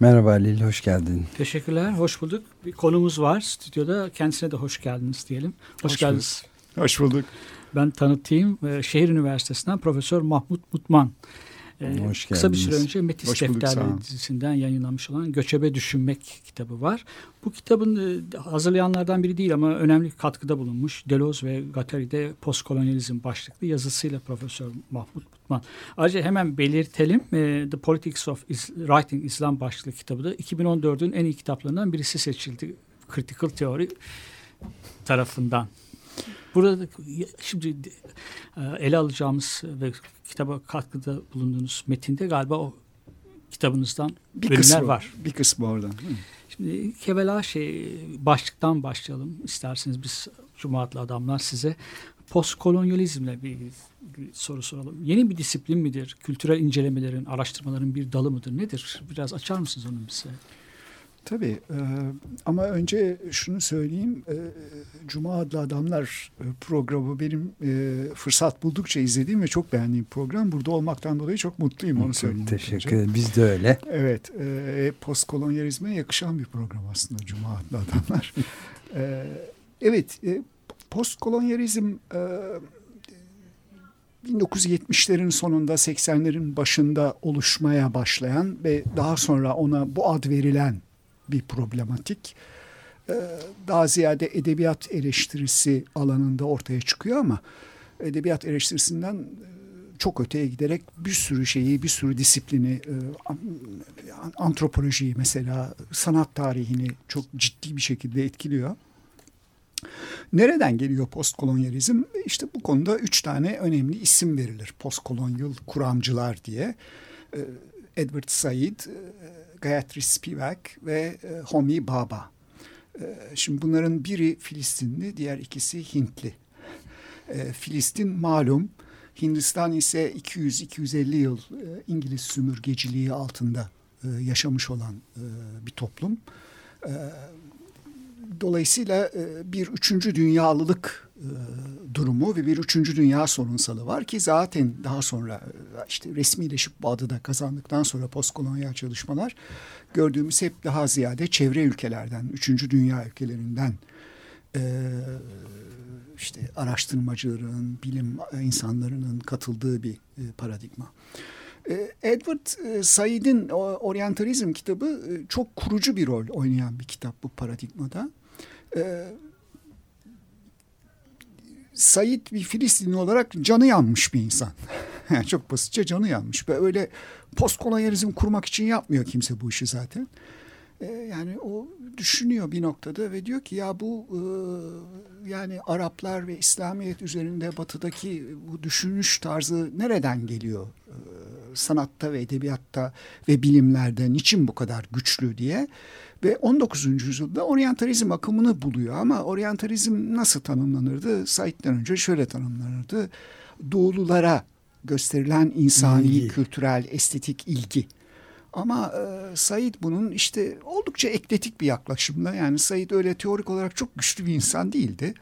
Merhaba Halil, hoş geldin. Teşekkürler, hoş bulduk. Bir konumuz var stüdyoda. Kendisine de hoş geldiniz diyelim. Hoş, Hoş geldiniz. Hoş bulduk. Ben tanıtayım. Ee, Şehir Üniversitesi'nden Profesör Mahmut Mutman. Ee, Hoş Kısa bir süre geldiniz. önce Metis Hoş bulduk, dizisinden yayınlanmış olan Göçebe Düşünmek kitabı var. Bu kitabın e, hazırlayanlardan biri değil ama önemli katkıda bulunmuş. Deleuze ve Guattari'de postkolonyalizm başlıklı yazısıyla Profesör Mahmut Mutman. Ayrıca hemen belirtelim. e, The Politics of Is- Writing Islam başlıklı kitabı da 2014'ün en iyi kitaplarından birisi seçildi. Critical Theory tarafından. Burada da şimdi e, ele alacağımız ve kitaba katkıda bulunduğunuz metinde galiba o kitabınızdan Bir bölümler kısmı var. Bir kısmı oradan. Şimdi kevela şey başlıktan başlayalım isterseniz biz Cuma adlı adamlar size postkolonyalizmle bir soru soralım. Yeni bir disiplin midir? Kültürel incelemelerin, araştırmaların bir dalı mıdır? Nedir? Biraz açar mısınız onu bize? Tabii e, ama önce şunu söyleyeyim. E, Cuma adlı adamlar e, programı benim e, fırsat buldukça izlediğim ve çok beğendiğim program. Burada olmaktan dolayı çok mutluyum onu söyleyeyim. Teşekkür ederim. Biz de öyle. Evet, e, postkolonyalizme yakışan bir program aslında Cuma adlı adamlar. E, evet, e, postkolonyalizm e, 1970'lerin sonunda 80'lerin başında oluşmaya başlayan ve daha sonra ona bu ad verilen bir problematik. E, daha ziyade edebiyat eleştirisi alanında ortaya çıkıyor ama edebiyat eleştirisinden e, çok öteye giderek bir sürü şeyi, bir sürü disiplini, e, an- antropolojiyi mesela, sanat tarihini çok ciddi bir şekilde etkiliyor. Nereden geliyor postkolonyalizm? İşte bu konuda üç tane önemli isim verilir. Postkolonyal kuramcılar diye. Ee, Edward Said, e, Gayatri Spivak ve e, Homi Bhabha. Ee, Şimdi bunların biri Filistinli, diğer ikisi Hintli. Filistin malum, Hindistan ise 200-250 yıl e, İngiliz sömürgeciliği altında e, yaşamış olan e, bir toplum. Dolayısıyla e, bir üçüncü dünyalılık e, durumu ve bir üçüncü dünya sorunsalı var ki zaten daha sonra e, işte resmileşip da kazandıktan sonra postkolonyal çalışmalar gördüğümüz hep daha ziyade çevre ülkelerden, üçüncü dünya ülkelerinden işte araştırmacıların, bilim insanlarının katıldığı bir paradigma. Edward Said'in Orientalizm kitabı çok kurucu bir rol oynayan bir kitap bu paradigmada. E, Said bir Filistinli olarak canı yanmış bir insan. Yani çok basitçe canı yanmış. Ve öyle postkolonyalizm kurmak için yapmıyor kimse bu işi zaten. E, yani o düşünüyor bir noktada ve diyor ki ya bu e, yani Araplar ve İslamiyet üzerinde batıdaki bu düşünüş tarzı nereden geliyor? E, sanatta ve edebiyatta ve bilimlerde niçin bu kadar güçlü diye ve 19. yüzyılda oryantalizm akımını buluyor ama oryantalizm nasıl tanımlanırdı? Said'den önce şöyle tanımlanırdı. Doğululara gösterilen insani, İlgi. kültürel, estetik ilgi. Ama e, Said bunun işte oldukça ekletik bir yaklaşımla yani Said öyle teorik olarak çok güçlü bir insan değildi.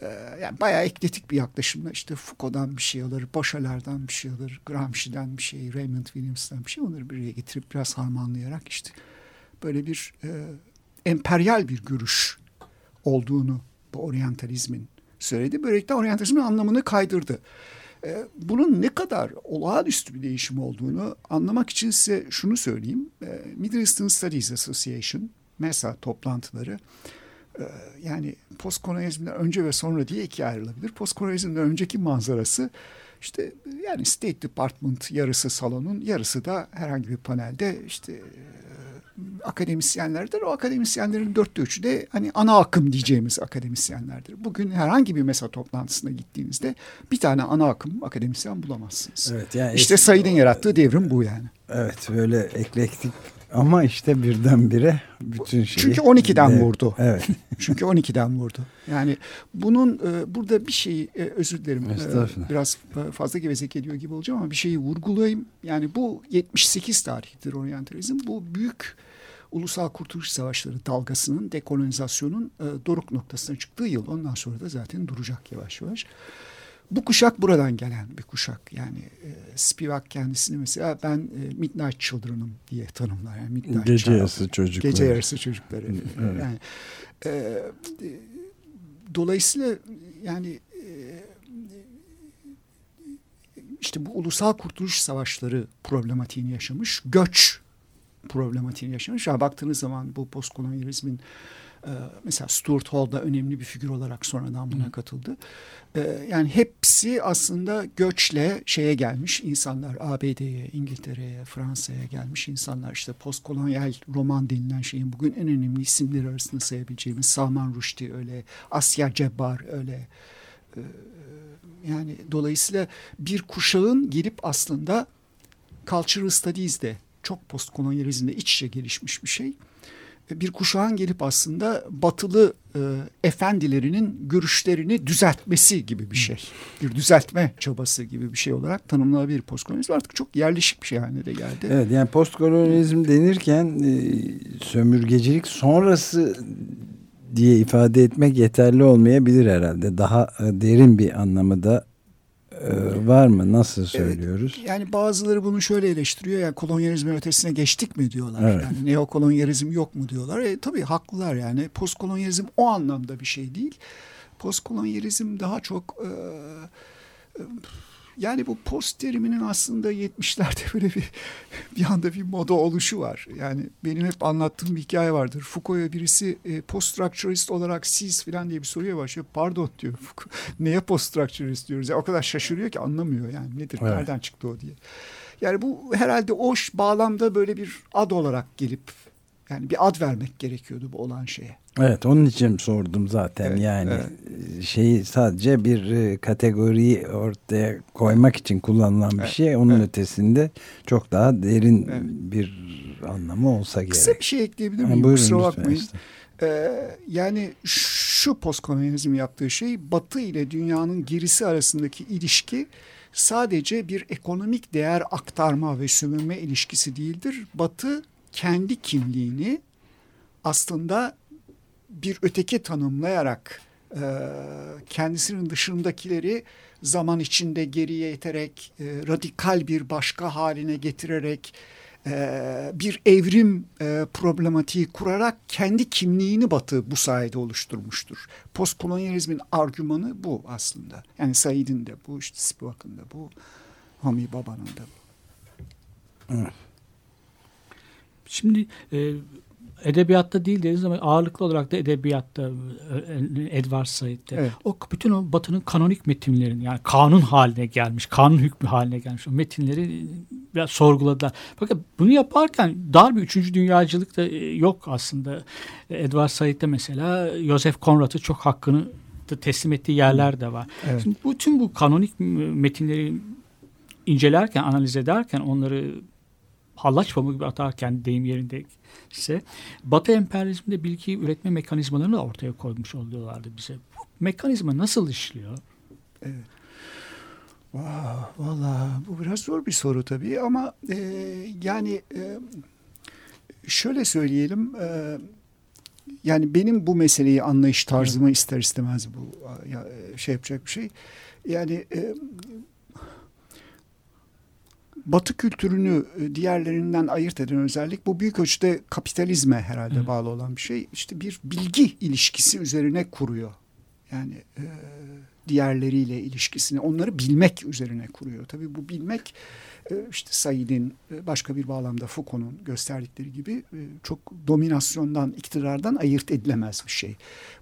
E, yani bayağı ekletik bir yaklaşımla işte Foucault'dan bir şey alır, Boşaler'den bir şey alır, Gramsci'den bir şey, Raymond Williams'dan bir şey onları bir araya getirip biraz harmanlayarak işte böyle bir e, emperyal bir görüş olduğunu bu oryantalizmin söyledi. Böylelikle oryantalizmin anlamını kaydırdı. E, bunun ne kadar olağanüstü bir değişim olduğunu anlamak için size şunu söyleyeyim. E, Middle Eastern Studies Association, MESA toplantıları e, yani postkolonyalizmden önce ve sonra diye ikiye ayrılabilir. Postkolonyalizmden önceki manzarası işte yani State Department yarısı salonun yarısı da herhangi bir panelde işte akademisyenlerdir. O akademisyenlerin dörtte üçü de hani ana akım diyeceğimiz akademisyenlerdir. Bugün herhangi bir mesa toplantısına gittiğinizde bir tane ana akım akademisyen bulamazsınız. Evet, yani işte Said'in yarattığı devrim bu yani. Evet böyle eklektik Ama işte birdenbire bütün şeyi... Çünkü 12'den Evet, vurdu. Evet. Çünkü 12'den vurdu. Yani bunun e, burada bir şeyi e, özür dilerim. e, biraz fazla gevezek geliyor gibi olacağım ama bir şeyi vurgulayayım. Yani bu 78 tarihidir oryantalizm. Bu büyük ulusal kurtuluş savaşları dalgasının dekolonizasyonun e, doruk noktasına çıktığı yıl. Ondan sonra da zaten duracak yavaş yavaş. Bu kuşak buradan gelen bir kuşak. Yani e, Spivak kendisini mesela ben e, Midnight Children'ım diye tanımlar. Yani Midnight Gece Child. yarısı çocuklar. Gece yarısı çocukları. Evet. Yani e, e, dolayısıyla yani e, işte bu ulusal kurtuluş savaşları problematiğini yaşamış, göç problematiğini yaşamış. Ya baktığınız zaman bu postkolonyalizmin e, mesela Stuart Hall da önemli bir figür olarak sonradan buna katıldı. E, yani hepsi aslında göçle şeye gelmiş insanlar. ABD'ye, İngiltere'ye, Fransa'ya gelmiş insanlar. İşte postkolonyal roman denilen şeyin bugün en önemli isimleri arasında sayabileceğimiz Salman Rushdie öyle, Asya Cebbar öyle. E, yani dolayısıyla bir kuşağın gelip aslında cultural studies de çok postkolonyalizmde iç içe gelişmiş bir şey. Bir kuşağın gelip aslında batılı e, efendilerinin görüşlerini düzeltmesi gibi bir şey. Bir düzeltme çabası gibi bir şey olarak tanımlanabilir postkolonyalizm. Artık çok yerleşik bir şey haline de geldi. Evet yani postkolonyalizm denirken e, sömürgecilik sonrası diye ifade etmek yeterli olmayabilir herhalde. Daha e, derin bir anlamı da e, var mı? Nasıl söylüyoruz? Yani bazıları bunu şöyle eleştiriyor. Yani kolonyalizmin ötesine geçtik mi diyorlar. Evet. Yani neokolonyalizm yok mu diyorlar. E, tabii haklılar yani. Postkolonyalizm o anlamda bir şey değil. Postkolonyalizm daha çok e, e, yani bu post teriminin aslında 70'lerde böyle bir bir anda bir moda oluşu var. Yani benim hep anlattığım bir hikaye vardır. Foucault'a birisi e, post-structuralist olarak siz falan diye bir soruya başlıyor. Pardon diyor. Foucault, neye post-structuralist diyoruz? Ya, o kadar şaşırıyor ki anlamıyor yani nedir, Evet. nereden çıktı o diye. Yani bu herhalde o bağlamda böyle bir ad olarak gelip yani bir ad vermek gerekiyordu bu olan şeye. Evet onun için sordum zaten Evet, yani evet. şeyi sadece bir e, kategoriyi ortaya koymak için kullanılan bir Evet, şey onun evet. ötesinde çok daha derin Evet. bir anlamı olsa Kısa gerek. bir şey ekleyebilir miyim? buyurun Kusura bakmayın. Ee, yani şu postkolonyalizmin yaptığı şey Batı ile dünyanın gerisi arasındaki ilişki sadece bir ekonomik değer aktarma ve sömürme ilişkisi değildir. Batı kendi kimliğini aslında bir öteki tanımlayarak e, kendisinin dışındakileri zaman içinde geriye iterek e, radikal bir başka haline getirerek e, bir evrim e, problematiği kurarak kendi kimliğini Batı bu sayede oluşturmuştur. Postkolonyalizmin argümanı bu aslında. Yani Said'in de bu, işte Spivak'ın da bu, Hami Baba'nın da bu. Şimdi e, edebiyatta değil deriz ama ağırlıklı olarak da edebiyatta e, Edward Said'de. Evet. O bütün o Batı'nın kanonik metinlerin yani kanun haline gelmiş, kanun hükmü haline gelmiş o metinleri biraz sorguladılar. Fakat bunu yaparken dar bir üçüncü dünyacılık da e, yok aslında. Edward Said'de mesela Joseph Conrad'ı çok hakkını teslim ettiği yerler de var. Evet. Şimdi bütün bu kanonik metinleri incelerken, analiz ederken onları hallaç pamuğu gibi atarken deyim yerinde ise Batı emperyalizminde bilgi üretme mekanizmalarını ortaya koymuş oluyorlardı bize. Bu mekanizma nasıl işliyor? Vah, Valla bu biraz zor bir soru tabii ama e, yani e, şöyle söyleyelim e, yani benim bu meseleyi anlayış tarzıma ister istemez bu ya, e, şey yapacak bir şey. Yani e, Batı kültürünü e, diğerlerinden ayırt eden özellik bu büyük ölçüde kapitalizme herhalde bağlı olan bir şey. İşte bir bilgi ilişkisi üzerine kuruyor. Yani e, diğerleriyle ilişkisini onları bilmek üzerine kuruyor. Tabii bu bilmek e, işte Said'in e, başka bir bağlamda Foucault'un gösterdikleri gibi e, çok dominasyondan, iktidardan ayırt edilemez bir şey.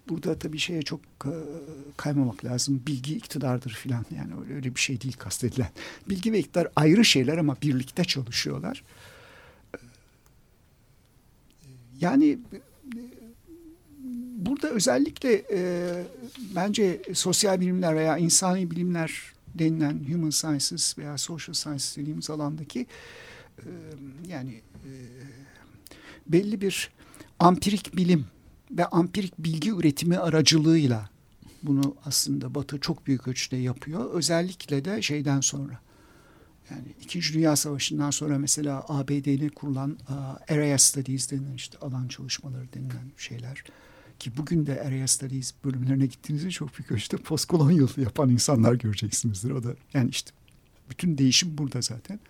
Burada tabii şeye çok e, kaymamak lazım. Bilgi iktidardır filan. Yani öyle, öyle bir şey değil kastedilen. Bilgi ve iktidar ayrı şeyler ama birlikte çalışıyorlar. E, Yani burada özellikle e, bence sosyal bilimler veya insani bilimler denilen human sciences veya social sciences dediğimiz alandaki e, yani e, belli bir ampirik bilim ve ampirik bilgi üretimi aracılığıyla bunu aslında Batı çok büyük ölçüde yapıyor. Özellikle de şeyden sonra. Yani İkinci Dünya Savaşı'ndan sonra mesela ABD'nin kurulan uh, Area Studies denilen işte alan çalışmaları denilen şeyler ki bugün de Area Studies bölümlerine gittiğinizde çok büyük ölçüde postkolonyal yapan insanlar göreceksinizdir. O da yani işte bütün değişim burada zaten.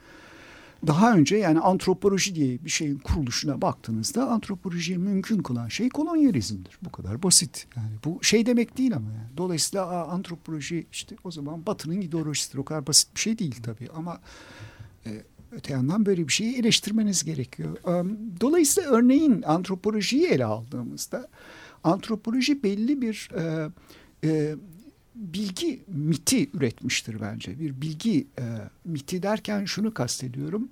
Daha önce yani antropoloji diye bir şeyin kuruluşuna baktığınızda antropolojiyi mümkün kılan şey kolonyalizmdir. Bu kadar basit. Yani bu şey demek değil ama yani. Dolayısıyla aa, antropoloji işte o zaman Batı'nın ideolojisidir. O kadar basit bir şey değil tabii ama e, öte yandan böyle bir şeyi eleştirmeniz gerekiyor. Dolayısıyla örneğin antropolojiyi ele aldığımızda antropoloji belli bir e, e, bilgi miti üretmiştir bence. Bir bilgi e, miti derken şunu kastediyorum.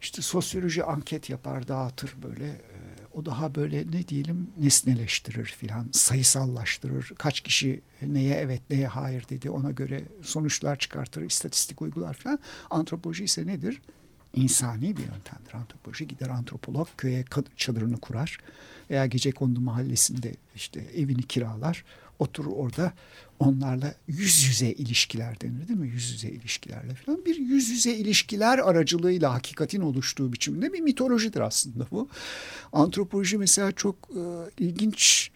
İşte sosyoloji anket yapar, dağıtır böyle. E, o daha böyle ne diyelim nesneleştirir filan, sayısallaştırır. Kaç kişi neye evet neye hayır dedi ona göre sonuçlar çıkartır, istatistik uygular filan. Antropoloji ise nedir? İnsani bir yöntemdir. Antropoloji gider antropolog köye çadırını kurar veya gece kondu mahallesinde işte evini kiralar oturur orada onlarla yüz yüze ilişkiler denir değil mi? Yüz yüze ilişkilerle falan. Bir yüz yüze ilişkiler aracılığıyla hakikatin oluştuğu biçimde bir mitolojidir aslında bu. Antropoloji mesela çok e, ilginç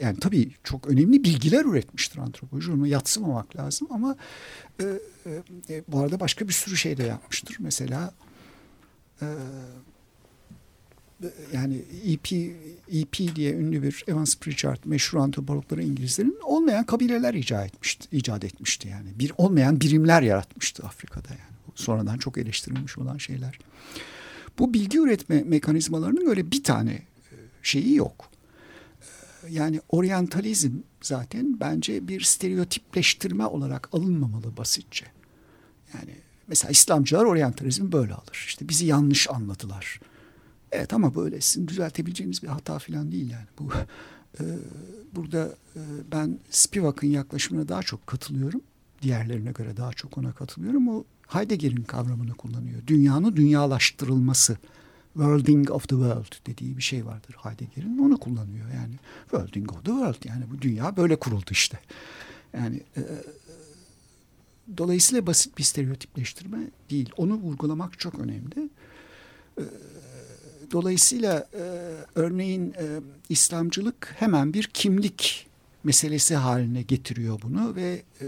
yani tabii çok önemli bilgiler üretmiştir antropoloji. Onu yatsımamak lazım ama e, e, bu arada başka bir sürü şey de yapmıştır. Mesela e, yani EP, EP diye ünlü bir Evans Pritchard meşhur antropologları İngilizlerin olmayan kabileler icat etmişti, icat etmişti yani. Bir olmayan birimler yaratmıştı Afrika'da yani. Sonradan çok eleştirilmiş olan şeyler. Bu bilgi üretme mekanizmalarının öyle bir tane e, şeyi yok. Yani oryantalizm zaten bence bir stereotipleştirme olarak alınmamalı basitçe. Yani mesela İslamcılar oryantalizmi böyle alır. İşte bizi yanlış anladılar Evet ama böyle sizin düzeltebileceğiniz bir hata falan değil yani. Bu e, burada e, ben Spivak'ın yaklaşımına daha çok katılıyorum. Diğerlerine göre daha çok ona katılıyorum. O Heidegger'in kavramını kullanıyor. Dünyanın dünyalaştırılması. Worlding of the world dediği bir şey vardır Heidegger'in. Onu kullanıyor yani. Worlding of the world yani bu dünya böyle kuruldu işte. Yani e, dolayısıyla basit bir stereotipleştirme değil. Onu vurgulamak çok önemli. E, Dolayısıyla e, örneğin e, İslamcılık hemen bir kimlik meselesi haline getiriyor bunu ve e,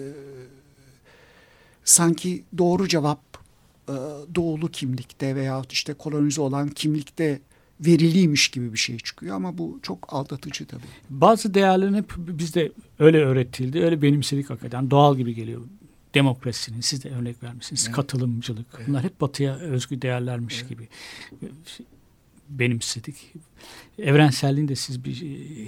sanki doğru cevap e, doğulu kimlikte veya işte kolonize olan kimlikte veriliymiş gibi bir şey çıkıyor ama bu çok aldatıcı tabii. Bazı değerlerin hep bizde öyle öğretildi, öyle benimsedik hakikaten doğal gibi geliyor. Demokrasinin, siz de örnek vermişsiniz, evet. katılımcılık. Evet. Bunlar hep batıya özgü değerlermiş evet. gibi benimsedik. Evrenselliğin de siz bir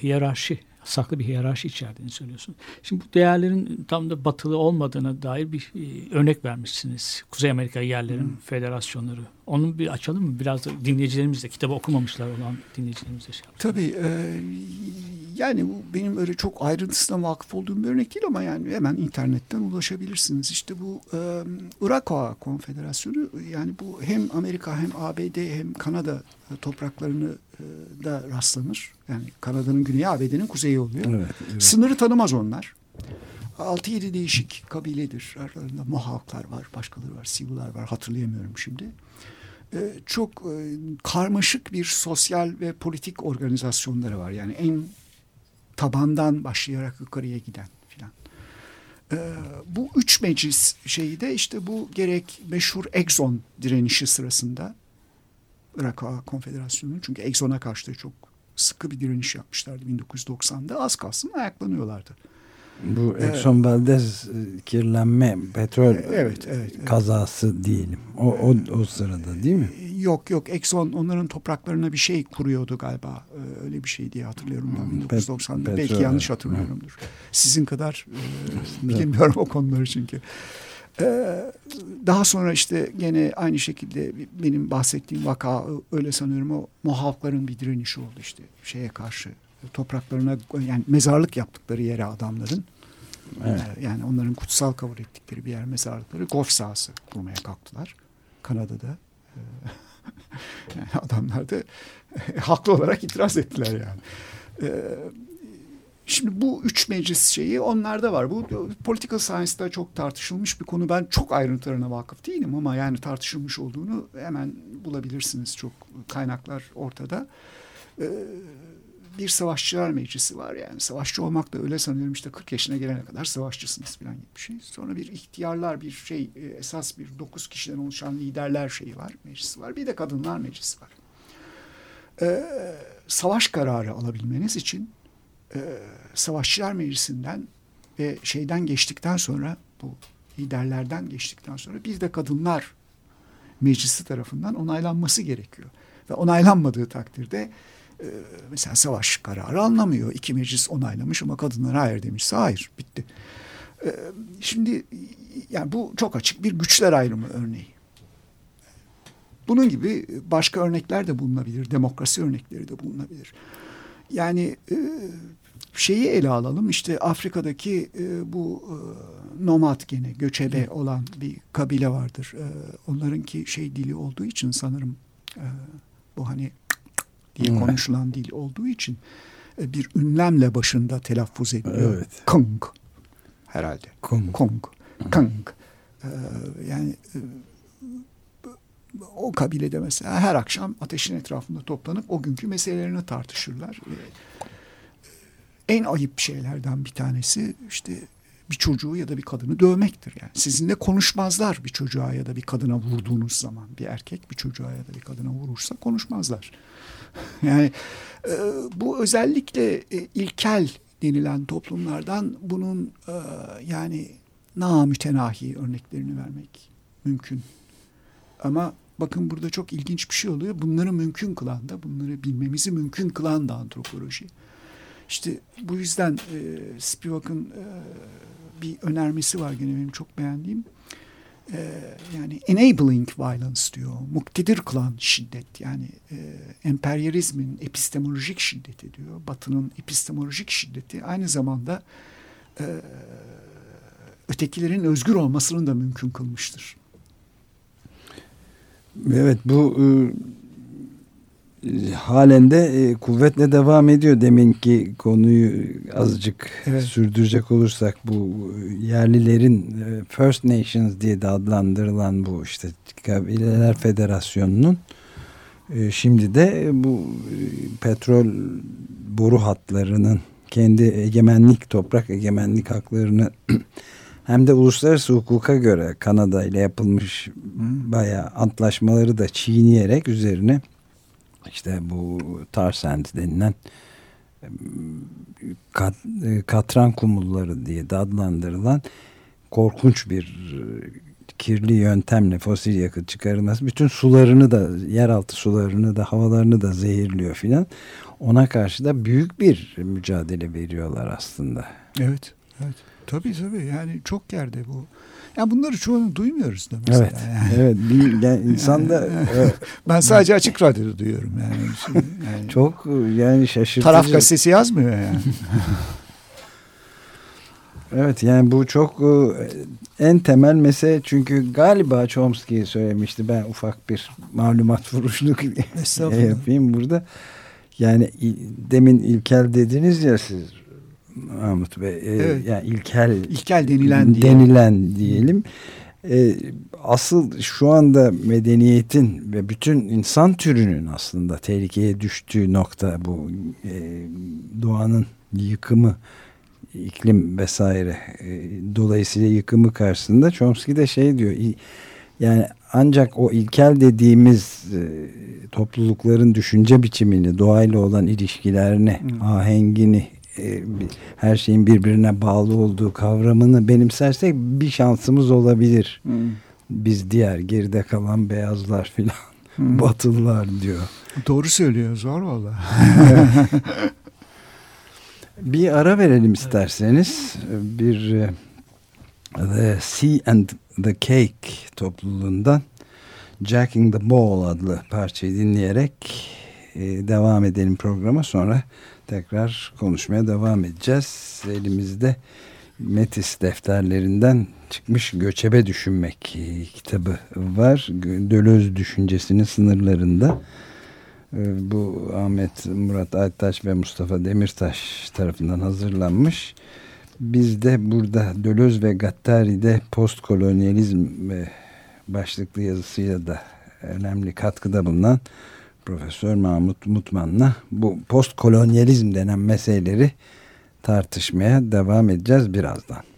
hiyerarşi, saklı bir hiyerarşi içerdiğini söylüyorsunuz. Şimdi bu değerlerin tam da batılı olmadığına dair bir e, örnek vermişsiniz. Kuzey Amerika yerlerin hmm. federasyonları. Onu bir açalım mı? Biraz da dinleyicilerimiz de kitabı okumamışlar olan dinleyicilerimiz de şey yapsın. Tabii. E, yani bu benim öyle çok ayrıntısına vakıf olduğum bir örnek değil ama yani hemen internetten ulaşabilirsiniz. İşte bu e, Irakova Konfederasyonu yani bu hem Amerika hem ABD hem Kanada topraklarını e, da rastlanır. Yani Kanada'nın güneyi ABD'nin kuzeyi oluyor. Evet, evet. Sınırı tanımaz onlar. 6-7 değişik kabiledir. Aralarında Mohawklar var, başkaları var, Sivular var hatırlayamıyorum şimdi. Ee, çok e, karmaşık bir sosyal ve politik organizasyonları var. Yani en tabandan başlayarak yukarıya giden filan. Ee, bu üç meclis şeyi de işte bu gerek meşhur Exxon direnişi sırasında Irak Konfederasyonu çünkü Exxon'a karşı da çok sıkı bir direniş yapmışlardı 1990'da az kalsın ayaklanıyorlardı. Bu Exxon Valdez e, kirlenme petrol evet, evet, evet. kazası diyelim. O, o, o sırada değil mi? Yok yok Exxon onların topraklarına bir şey kuruyordu galiba. Ee, öyle bir şey diye hatırlıyorum ben 1990'da. Pet, Belki yanlış hatırlıyorumdur. Sizin kadar e, bilmiyorum o konuları çünkü. Daha sonra işte gene aynı şekilde benim bahsettiğim vaka öyle sanıyorum o Mohawkların bir direnişi oldu işte şeye karşı topraklarına yani mezarlık yaptıkları yere adamların evet. Ee, yani onların kutsal kabul ettikleri bir yer mezarlıkları golf sahası kurmaya kalktılar Kanada'da. Ee, yani adam adamlar da haklı olarak itiraz ettiler yani. E, Şimdi bu üç meclis şeyi onlarda var. Bu political science'da çok tartışılmış bir konu. Ben çok ayrıntılarına vakıf değilim ama yani tartışılmış olduğunu hemen bulabilirsiniz. Çok kaynaklar ortada. Ee, bir savaşçılar meclisi var yani. Savaşçı olmak da öyle sanıyorum işte 40 yaşına gelene kadar savaşçısınız falan gibi bir şey. Sonra bir ihtiyarlar bir şey e, esas bir 9 kişiden oluşan liderler şeyi var. Meclisi var. Bir de kadınlar meclisi var. Ee, savaş kararı alabilmeniz için e, Savaşçılar Meclisi'nden ve şeyden geçtikten sonra bu liderlerden geçtikten sonra bir de kadınlar meclisi tarafından onaylanması gerekiyor. Ve onaylanmadığı takdirde mesela savaş kararı anlamıyor. İki meclis onaylamış ama kadınlar hayır demişse hayır bitti. E, şimdi yani bu çok açık bir güçler ayrımı örneği. Bunun gibi başka örnekler de bulunabilir. Demokrasi örnekleri de bulunabilir. Yani e, şeyi ele alalım. İşte Afrika'daki e, bu e, nomad gene göçebe olan bir kabile vardır. Onlarınki şey dili olduğu için sanırım bu hani diye konuşulan dil olduğu için e, bir ünlemle başında telaffuz ediliyor. Evet. Kung herhalde. Kung. Kung. Kung. E, yani e, o kabilede mesela her akşam ateşin etrafında toplanıp o günkü meselelerini tartışırlar. E, en ayıp şeylerden bir tanesi işte bir çocuğu ya da bir kadını dövmektir. Yani sizinle konuşmazlar bir çocuğa ya da bir kadına vurduğunuz zaman. Bir erkek bir çocuğa ya da bir kadına vurursa konuşmazlar. yani e, bu özellikle e, ilkel denilen toplumlardan bunun e, yani namütenahi örneklerini vermek mümkün. Ama bakın burada çok ilginç bir şey oluyor. Bunları mümkün kılan da, bunları bilmemizi mümkün kılan da antropoloji. İşte bu yüzden e, Spivak'ın e, bir önermesi var gene benim çok beğendiğim. E, yani enabling violence diyor. Muktedir kılan şiddet. Yani e, emperyalizmin epistemolojik şiddeti diyor. Batı'nın epistemolojik şiddeti aynı zamanda e, ötekilerin özgür olmasını da mümkün kılmıştır. Evet bu e, halen de e, kuvvetle devam ediyor deminki konuyu azıcık evet. sürdürecek olursak bu yerlilerin e, First Nations diye de adlandırılan bu işte Kabileler Federasyonu'nun e, şimdi de bu petrol boru hatlarının kendi egemenlik toprak egemenlik haklarını hem de uluslararası hukuka göre Kanada ile yapılmış bayağı antlaşmaları da çiğneyerek üzerine işte bu tar sand denilen kat, e, katran kumulları diye de adlandırılan korkunç bir e, kirli yöntemle fosil yakıt çıkarılması bütün sularını da yeraltı sularını da havalarını da zehirliyor filan ona karşı da büyük bir mücadele veriyorlar aslında. Evet, evet. Tabii tabii yani çok yerde bu yani bunları çoğunu duymuyoruz da mesela. Evet. Yani. Evet. Bir, yani insan da evet. ben sadece açık radyoda duyuyorum yani. yani. Çok yani şaşırtıcı. Taraf gazetesi yazmıyor yani. evet yani bu çok e, en temel mesele çünkü galiba Chomsky söylemişti. Ben ufak bir malumat vuruşluk yapayım burada. Yani demin ilkel dediniz ya siz Mahmut Bey. E, evet. Yani ilkel ilkel denilen diye. denilen diyelim. E, asıl şu anda medeniyetin ve bütün insan türünün aslında tehlikeye düştüğü nokta bu e, doğanın yıkımı iklim vesaire e, dolayısıyla yıkımı karşısında Chomsky de şey diyor yani ancak o ilkel dediğimiz e, toplulukların düşünce biçimini doğayla olan ilişkilerini hmm. ahengini e, her şeyin birbirine bağlı olduğu kavramını benimsersek bir şansımız olabilir. Hmm. Biz diğer geride kalan beyazlar filan hmm. batılılar diyor. Doğru söylüyor zor valla. bir ara verelim isterseniz. Bir e, The Sea and the Cake topluluğundan Jacking the Ball adlı parçayı dinleyerek e, devam edelim programa sonra tekrar konuşmaya devam edeceğiz. Elimizde Metis defterlerinden çıkmış Göçebe Düşünmek kitabı var. Dölöz düşüncesinin sınırlarında. E, bu Ahmet Murat Aytaş ve Mustafa Demirtaş tarafından hazırlanmış. Biz de burada Dölöz ve Gattari'de postkolonyalizm e, başlıklı yazısıyla da önemli katkıda bulunan Profesör Mahmut Mutman'la bu postkolonyalizm denen meseleleri tartışmaya devam edeceğiz birazdan.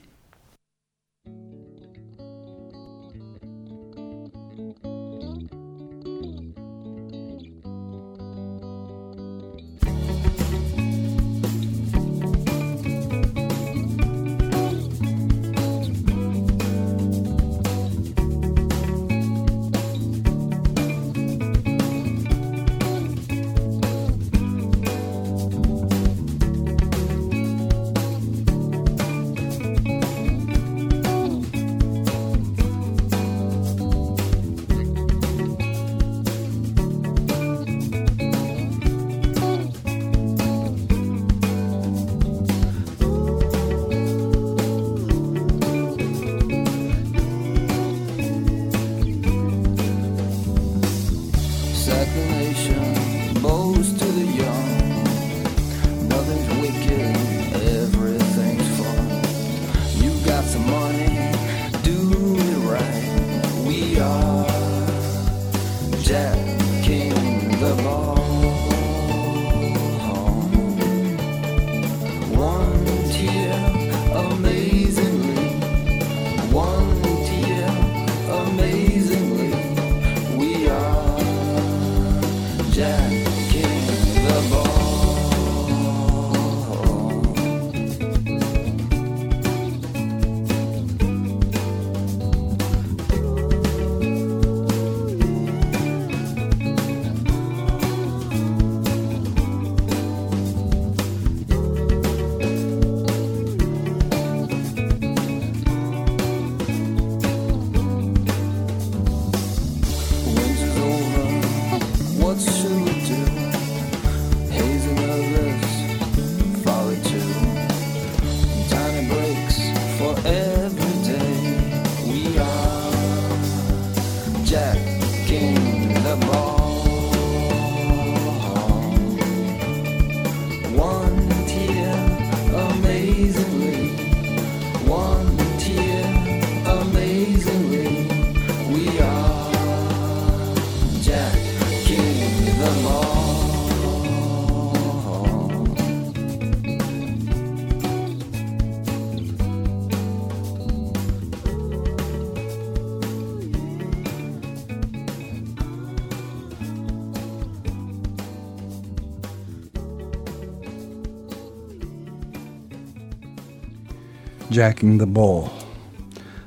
Jack in the Ball.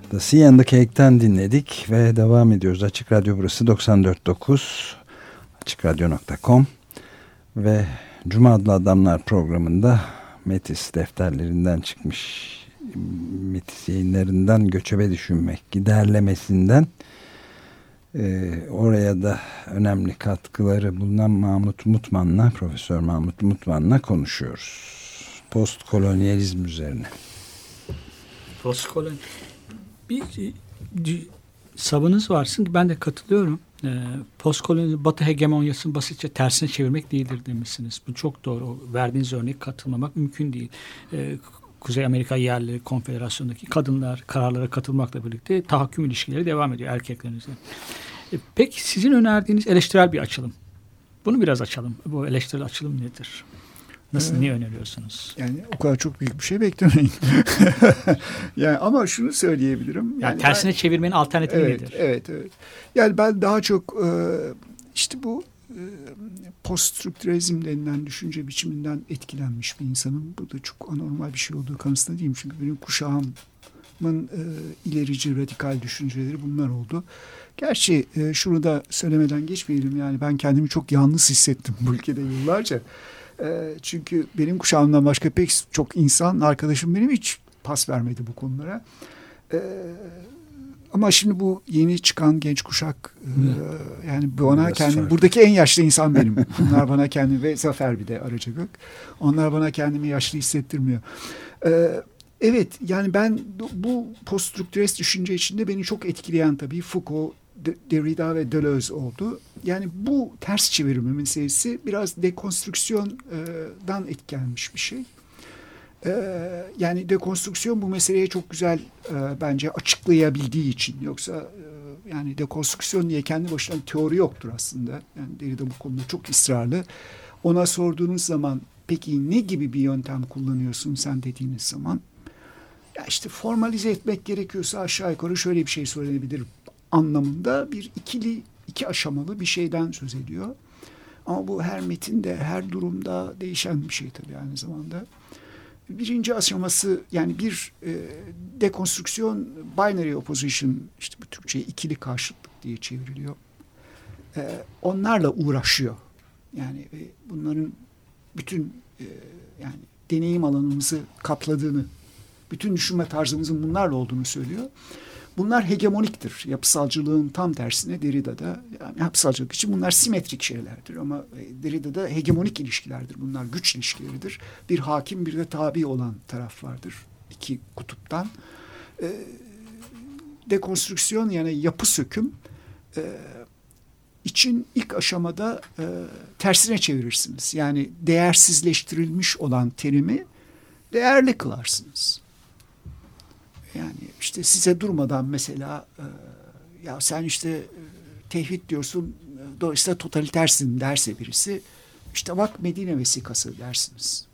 The Sea and the Cake'ten dinledik ve devam ediyoruz. Açık Radyo burası 94.9 açıkradyo.com ve Cuma adlı Adamlar programında Metis defterlerinden çıkmış Metis yayınlarından göçebe düşünmek giderlemesinden e, oraya da önemli katkıları bulunan Mahmut Mutman'la Profesör Mahmut Mutman'la konuşuyoruz. Postkolonyalizm üzerine. Postkoloni. Bir savınız varsın ben de katılıyorum. E, batı hegemonyasını basitçe tersine çevirmek değildir demişsiniz. Bu çok doğru. Verdiğiniz örnek katılmamak mümkün değil. E, Kuzey Amerika yerli konfederasyondaki kadınlar kararlara katılmakla birlikte tahakküm ilişkileri devam ediyor erkeklerinizle. E, peki sizin önerdiğiniz eleştirel bir açılım. Bunu biraz açalım. Bu eleştirel açılım nedir? Nasıl, niye öneriyorsunuz? Yani o kadar çok büyük bir şey beklemeyin. yani ama şunu söyleyebilirim. Yani, yani tersine ben, çevirmenin alternatifi evet, nedir? Evet, evet. Yani ben daha çok e, işte bu e, poststrukturalizm denilen düşünce biçiminden etkilenmiş bir insanım. Bu da çok anormal bir şey olduğu kanısında değilim. Çünkü benim kuşağımın e, ilerici, radikal düşünceleri bunlar oldu. Gerçi e, şunu da söylemeden geçmeyelim. Yani ben kendimi çok yalnız hissettim bu ülkede yıllarca. E, çünkü benim kuşağımdan başka pek çok insan, arkadaşım benim hiç pas vermedi bu konulara. E, ama şimdi bu yeni çıkan genç kuşak e, yani bana kendim buradaki en yaşlı insan benim. Onlar bana kendimi ve Zafer bir de Araca Gök. Onlar bana kendimi yaşlı hissettirmiyor. E, evet yani ben bu poststrukturist düşünce içinde beni çok etkileyen tabii Foucault Derrida ve Deleuze oldu. Yani bu ters çevirme meselesi biraz dekonstrüksiyondan etkilenmiş bir şey. Ee, yani dekonstrüksiyon bu meseleyi çok güzel e, bence açıklayabildiği için. Yoksa e, yani dekonstrüksiyon diye kendi başına teori yoktur aslında. Yani Derrida bu konuda çok ısrarlı. Ona sorduğunuz zaman peki ne gibi bir yöntem kullanıyorsun sen dediğiniz zaman ya işte formalize etmek gerekiyorsa aşağı yukarı şöyle bir şey söylenebilir anlamında bir ikili iki aşamalı bir şeyden söz ediyor. Ama bu her metinde her durumda değişen bir şey tabii aynı zamanda. Birinci aşaması yani bir e, dekonstrüksiyon binary opposition işte bu Türkçe ikili karşıtlık diye çevriliyor. E, onlarla uğraşıyor. Yani e, bunların bütün e, yani deneyim alanımızı kapladığını, bütün düşünme tarzımızın bunlarla olduğunu söylüyor. Bunlar hegemoniktir. Yapısalcılığın tam tersine Derrida'da yani yapısalcılık için bunlar simetrik şeylerdir ama e, Derrida'da hegemonik ilişkilerdir. Bunlar güç ilişkileridir. Bir hakim bir de tabi olan taraf vardır. iki kutuptan. E, dekonstrüksiyon yani yapı söküm e, için ilk aşamada e, tersine çevirirsiniz. Yani değersizleştirilmiş olan terimi değerli kılarsınız. Yani işte size durmadan mesela e, ya sen işte e, tevhid diyorsun e, dolayısıyla totalitersin derse birisi işte bak Medine vesikası dersiniz.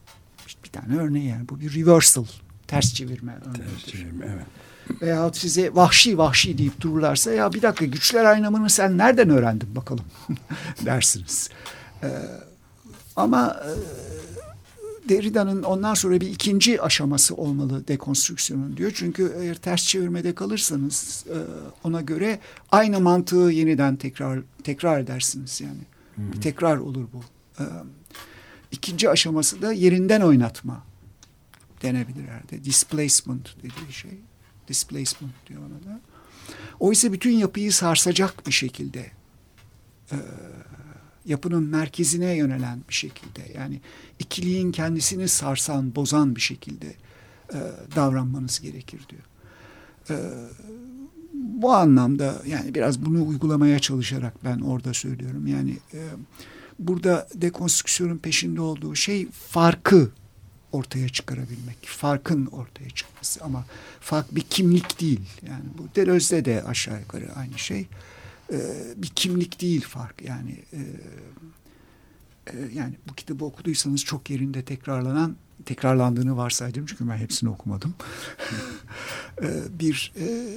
İşte bir tane örneği yani bu bir reversal ters çevirme örneğidir. Ters çevirme, evet. Veyahut size vahşi vahşi deyip dururlarsa ya bir dakika güçler aynamını sen nereden öğrendin bakalım dersiniz. Ee, ama e, Derrida'nın ondan sonra bir ikinci aşaması olmalı dekonstrüksiyonun diyor. Çünkü eğer ters çevirmede kalırsanız e, ona göre aynı mantığı yeniden tekrar tekrar edersiniz yani. Bir tekrar olur bu. Ee, ikinci aşaması da yerinden oynatma denebilir herhalde. Displacement dediği şey. Displacement diyor ona da. Oysa bütün yapıyı sarsacak bir şekilde e, yapının merkezine yönelen bir şekilde yani ikiliğin kendisini sarsan, bozan bir şekilde e, davranmanız gerekir diyor. E, bu anlamda yani biraz bunu uygulamaya çalışarak ben orada söylüyorum. Yani e, burada dekonstrüksiyonun peşinde olduğu şey farkı ortaya çıkarabilmek. Farkın ortaya çıkması ama fark bir kimlik değil. Yani bu Deleuze'de de aşağı yukarı aynı şey. Ee, bir kimlik değil fark. Yani e, e, yani bu kitabı okuduysanız çok yerinde tekrarlanan tekrarlandığını varsaydım çünkü ben hepsini okumadım. Ee, bir e,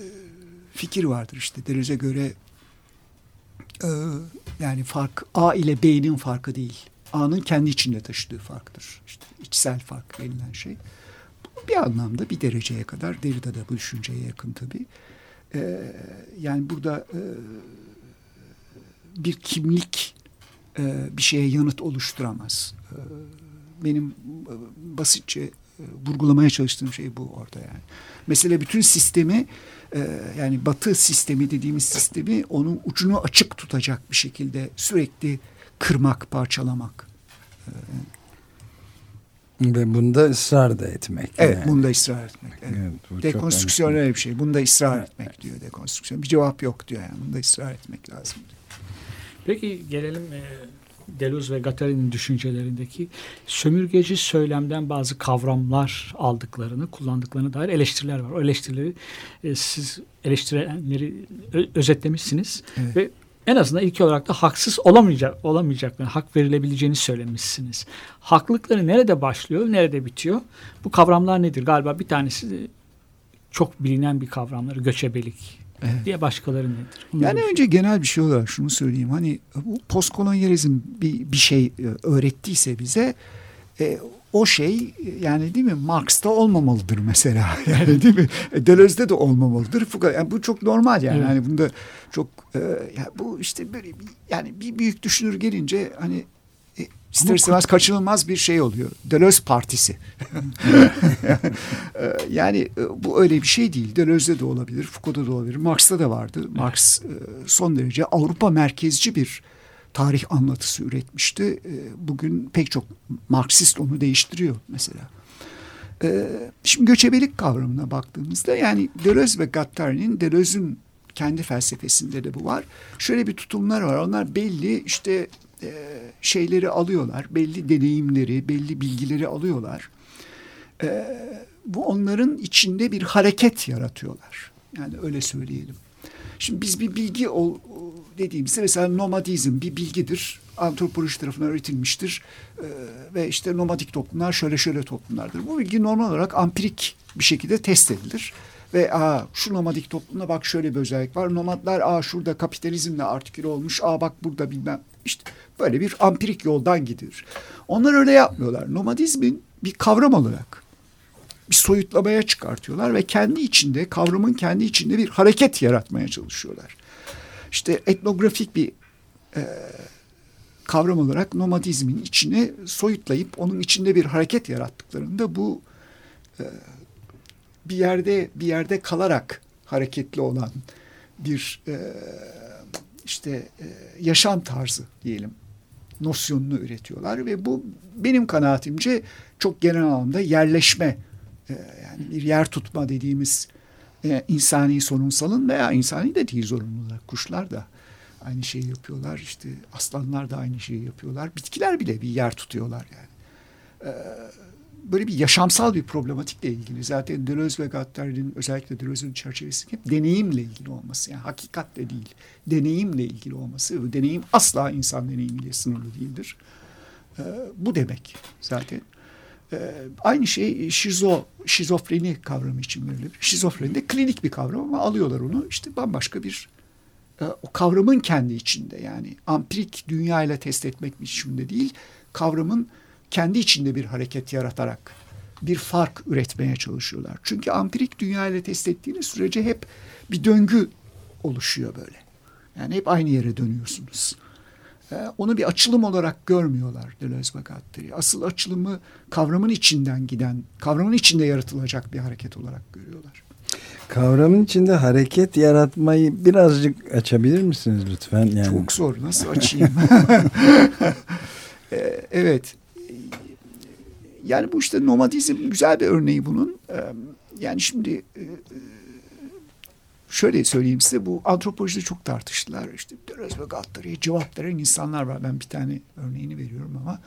fikir vardır işte Deleuze'e göre yani fark A ile B'nin farkı değil. A'nın kendi içinde taşıdığı farktır. İşte içsel fark denilen şey. Bir anlamda bir dereceye kadar Derrida da bu düşünceye yakın tabii. Ee, yani burada e, bir kimlik e, bir şeye yanıt oluşturamaz. E, benim e, basitçe vurgulamaya çalıştığım şey bu orada yani. Mesela bütün sistemi yani batı sistemi dediğimiz sistemi onun ucunu açık tutacak bir şekilde sürekli kırmak, parçalamak. E, Ve bunda ısrar da etmek. evet, yani. bunda ısrar etmek. Evet. Evet, bu çok Dekonstrüksiyon önemli. öyle bir şey. Bunda ısrar etmek diyor dekonstrüksiyon. Bir cevap yok diyor yani. Bunda ısrar etmek lazım diyor. Peki gelelim e, Deleuze ve Guattari'nin düşüncelerindeki sömürgeci söylemden bazı kavramlar aldıklarını, kullandıklarına dair eleştiriler var. O eleştirileri e, siz eleştirenleri özetlemişsiniz Evet. ve en azından ilk olarak da haksız olamayacak olamayacaklarını, hak verilebileceğini söylemişsiniz. Haklılıkları nerede başlıyor, nerede bitiyor? Bu kavramlar nedir? Galiba bir tanesi çok bilinen bir kavramları göçebelik. Evet. Diye başkaları nedir? Bunları Yani bir- önce genel bir şey olarak şunu söyleyeyim. Hani bu postkolonyalizm bir, bir şey e, öğrettiyse bize e, o şey yani değil mi Marx'ta olmamalıdır mesela. Yani değil mi? Deleuze'de de olmamalıdır. Fakat yani bu çok normal yani. Evet. Hani bunda çok e, yani bu işte böyle bir, yani bir büyük düşünür gelince hani e, ister istemez kaçınılmaz bir şey oluyor. Deleuze partisi. E, yani e, bu öyle bir şey değil. Deleuze'de de olabilir, Foucault'da da olabilir, Marx'ta da vardı. Marx e, son derece Avrupa merkezci bir tarih anlatısı üretmişti. E, Bugün pek çok Marksist onu değiştiriyor mesela. E, Şimdi göçebelik kavramına baktığımızda yani Deleuze ve Guattari'nin Deleuze'ün kendi felsefesinde de bu var. Şöyle bir tutumlar var. Onlar belli işte e, şeyleri alıyorlar. Belli deneyimleri, belli bilgileri alıyorlar. E, bu onların içinde bir hareket yaratıyorlar. Yani öyle söyleyelim. Şimdi biz bir bilgi ol, dediğimizde mesela nomadizm bir bilgidir. Antropoloji tarafından öğretilmiştir. Ee, ve işte nomadik toplumlar şöyle şöyle toplumlardır. Bu bilgi normal olarak ampirik bir şekilde test edilir. Ve aa şu nomadik toplumda bak şöyle bir özellik var. Nomadlar aa şurada kapitalizmle artiküle olmuş. Aa bak burada bilmem. İşte böyle bir ampirik yoldan gidilir. Onlar öyle yapmıyorlar. Nomadizmin bir kavram olarak bir soyutlamaya çıkartıyorlar ve kendi içinde kavramın kendi içinde bir hareket yaratmaya çalışıyorlar. İşte etnografik bir e, kavram olarak nomadizmin içine soyutlayıp onun içinde bir hareket yarattıklarında bu e, bir yerde bir yerde kalarak hareketli olan bir e, işte e, yaşam tarzı diyelim nosyonunu üretiyorlar ve bu benim kanaatimce çok genel anlamda yerleşme yani bir yer tutma dediğimiz e, insani sorunsalın veya insani de değil zorunlu olarak kuşlar da aynı şeyi yapıyorlar işte aslanlar da aynı şeyi yapıyorlar bitkiler bile bir yer tutuyorlar yani. E, böyle bir yaşamsal bir problematikle ilgili. Zaten Deleuze ve Guattari'nin özellikle Deleuze'ün çerçevesi hep deneyimle ilgili olması. Yani hakikatle değil, deneyimle ilgili olması. Deneyim asla insan deneyimiyle sınırlı değildir. Ee, bu demek zaten. Ee, aynı şey şizo, şizofreni kavramı için verilir. Şizofreni de klinik bir kavram ama alıyorlar onu işte bambaşka bir e, o kavramın kendi içinde yani ampirik dünya ile test etmek biçiminde değil kavramın kendi içinde bir hareket yaratarak bir fark üretmeye çalışıyorlar. Çünkü ampirik dünya ile test ettiğiniz sürece hep bir döngü oluşuyor böyle. Yani hep aynı yere dönüyorsunuz. Onu bir açılım olarak görmüyorlar Deleuze ve Guattari. Asıl açılımı kavramın içinden giden, kavramın içinde yaratılacak bir hareket olarak görüyorlar. Kavramın içinde hareket yaratmayı birazcık açabilir misiniz lütfen? Yani... Çok zor. Nasıl açayım? Ee, evet. Yani bu işte nomadizm güzel bir örneği bunun. Ee, yani şimdi e, şöyle söyleyeyim size bu antropolojide çok tartıştılar. İşte Deleuze ve Guattari'ye cevap veren insanlar var. Ben bir tane örneğini veriyorum ama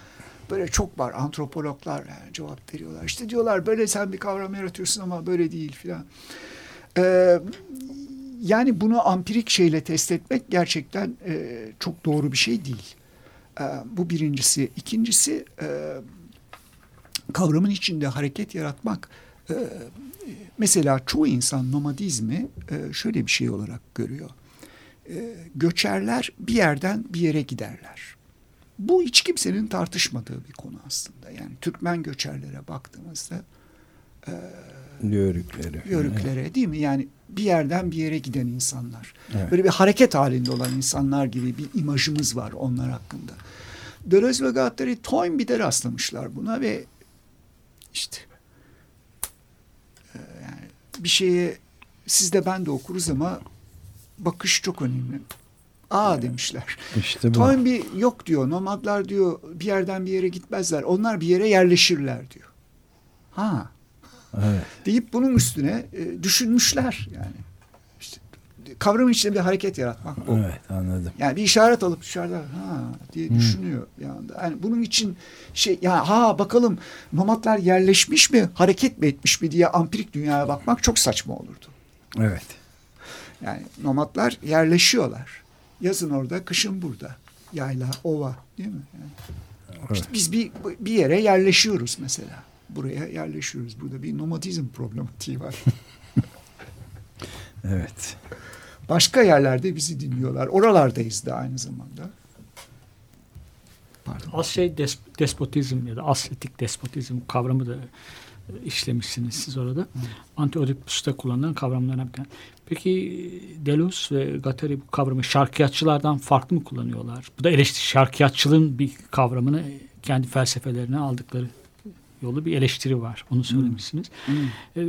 böyle çok var antropologlar yani cevap veriyorlar. İşte diyorlar böyle sen bir kavram yaratıyorsun ama böyle değil filan. Ee, yani bunu ampirik şeyle test etmek gerçekten e, çok doğru bir şey değil. Ee, bu birincisi. İkincisi e, kavramın içinde hareket yaratmak e, mesela çoğu insan nomadizmi e, şöyle bir şey olarak görüyor. E, göçerler bir yerden bir yere giderler. Bu hiç kimsenin tartışmadığı bir konu aslında. Yani Türkmen göçerlere baktığımızda e, Yörükleri. Yörüklere değil mi? Yani bir yerden bir yere giden insanlar. Evet. Böyle bir hareket halinde olan insanlar gibi bir imajımız var onlar hakkında. Deleuze ve Guattari Toynbee'de rastlamışlar buna ve işte bir şeye siz de ben de okuruz ama bakış çok önemli. Aa demişler. İşte bu. Toynbee yok diyor. Nomadlar diyor bir yerden bir yere gitmezler. Onlar bir yere yerleşirler diyor. Ha Evet. deyip bunun üstüne e, düşünmüşler yani. İşte kavramın içinde bir hareket yaratmak bu. Evet anladım. Yani bir işaret alıp dışarıda ha diye düşünüyor bir anda. Yani bunun için şey ya ha bakalım nomadlar yerleşmiş mi, hareket mi etmiş mi diye ampirik dünyaya bakmak çok saçma olurdu. Evet. Yani nomadlar yerleşiyorlar. Yazın orada, kışın burada. Yayla, ova değil mi? Yani işte biz bir, bir yere yerleşiyoruz mesela. Buraya yerleşiyoruz. Burada bir nomadizm problematiği var. Evet. Başka yerlerde bizi dinliyorlar. Oralardayız da aynı zamanda. Pardon. Az şey des- despotizm ya da asletik despotizm kavramı da işlemişsiniz siz orada. Anti-Oedipus'ta kullanılan kavramlardan bir. Peki Deleuze ve Guattari bu kavramı şarkiyatçılardan farklı mı kullanıyorlar? Bu da eleştiri şarkiyatçılığın bir kavramını kendi felsefelerine aldıkları yolu bir eleştiri var. Onu söylemişsiniz. E,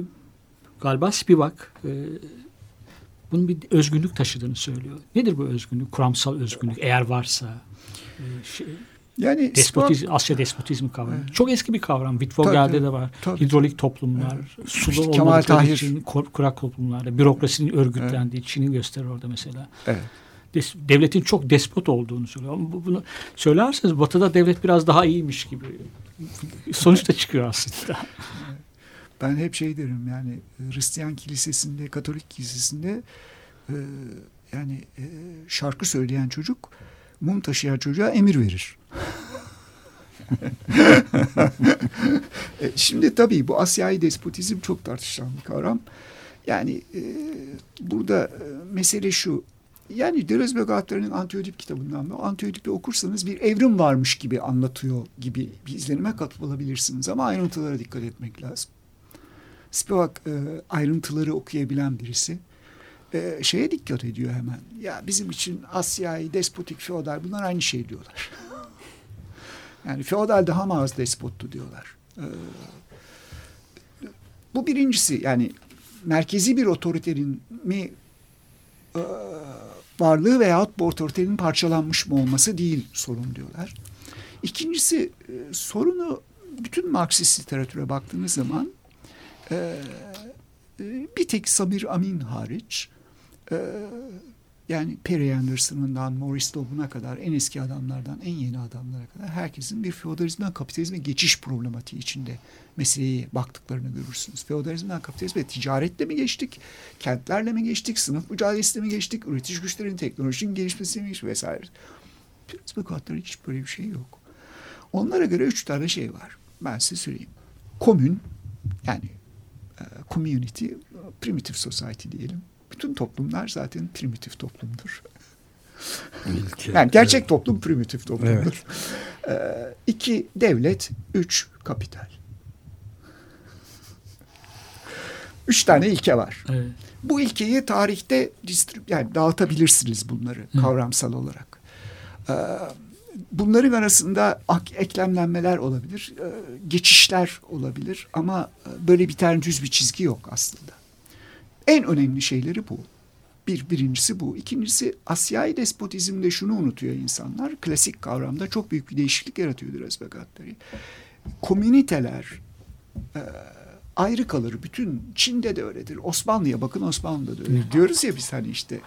galiba Spivak e, bunun bir özgünlük taşıdığını söylüyor. Nedir bu özgünlük? Kuramsal özgünlük eğer varsa. E, şey, Yani Despotizm, Asya despotizmi kavramı. Çok eski bir kavram. Tabii, de var. tabii. Hidrolik toplumlar, sulu İşte olmadıkları Kemal Tahir. için kurak toplumlarda bürokrasinin örgütlendiği Çin'i gösterir orada mesela. Evet. Des- devletin çok despot olduğunu söylüyor. Ama bu- bunu söylerseniz Batı'da devlet biraz daha iyiymiş gibi. Sonuçta çıkıyor aslında. Ben hep şey derim yani Hristiyan kilisesinde, Katolik kilisesinde e, yani e, şarkı söyleyen çocuk mum taşıyan çocuğa emir verir. E, Şimdi tabii bu Asyai despotizm çok tartışılan bir kavram. Yani e, burada e, mesele şu. Yani Deleuze ve Guattari'nin Antiödip kitabından da Antiödip'i okursanız bir evrim varmış gibi anlatıyor gibi bir izlenime kapılabilirsiniz. Ama ayrıntılara dikkat etmek lazım. Spivak e, ayrıntıları okuyabilen birisi e, şeye dikkat ediyor hemen. Ya bizim için Asya'yı despotik, feodal bunlar aynı şey diyorlar. yani feodal daha mı az despottu diyorlar. E, bu birincisi yani merkezi bir otoriterin mi e, varlığı veyahut bu otoritenin parçalanmış mı olması değil sorun diyorlar. İkincisi e, sorunu bütün Marksist literatüre baktığınız zaman e, bir tek Samir Amin hariç e, yani Perry Anderson'ından Maurice Dobbs'una kadar en eski adamlardan en yeni adamlara kadar herkesin bir feodalizmden kapitalizme geçiş problematiği içinde meseleye baktıklarını görürsünüz. Feodalizmden kapitalizme ticaretle mi geçtik, kentlerle mi geçtik, sınıf mücadelesiyle mi geçtik, üretici güçlerin teknolojinin gelişmesiyle mi vesaire. Feodalizme katları hiç böyle bir şey yok. Onlara göre üç tane şey var. Ben size söyleyeyim. Komün yani community, primitive society diyelim. Bütün toplumlar zaten primitif toplumdur. İlke. Yani gerçek toplum primitif toplumdur. Evet. Ee, iki devlet, üç kapital. Üç tane ilke var. Evet. Bu ilkeyi tarihte yani dağıtabilirsiniz bunları kavramsal olarak. Ee, bunların arasında eklemlenmeler olabilir, e, geçişler olabilir ama e, böyle bir tane düz bir çizgi yok aslında. En önemli şeyleri bu. Bir, birincisi bu. İkincisi Asyai despotizmde şunu unutuyor insanlar. Klasik kavramda çok büyük bir değişiklik yaratıyor Deleuze ve Guattari. Komüniteler e, ayrı kalır. Bütün Çin'de de öyledir. Osmanlı'ya bakın Osmanlı'da da öyle. Diyoruz ya biz hani işte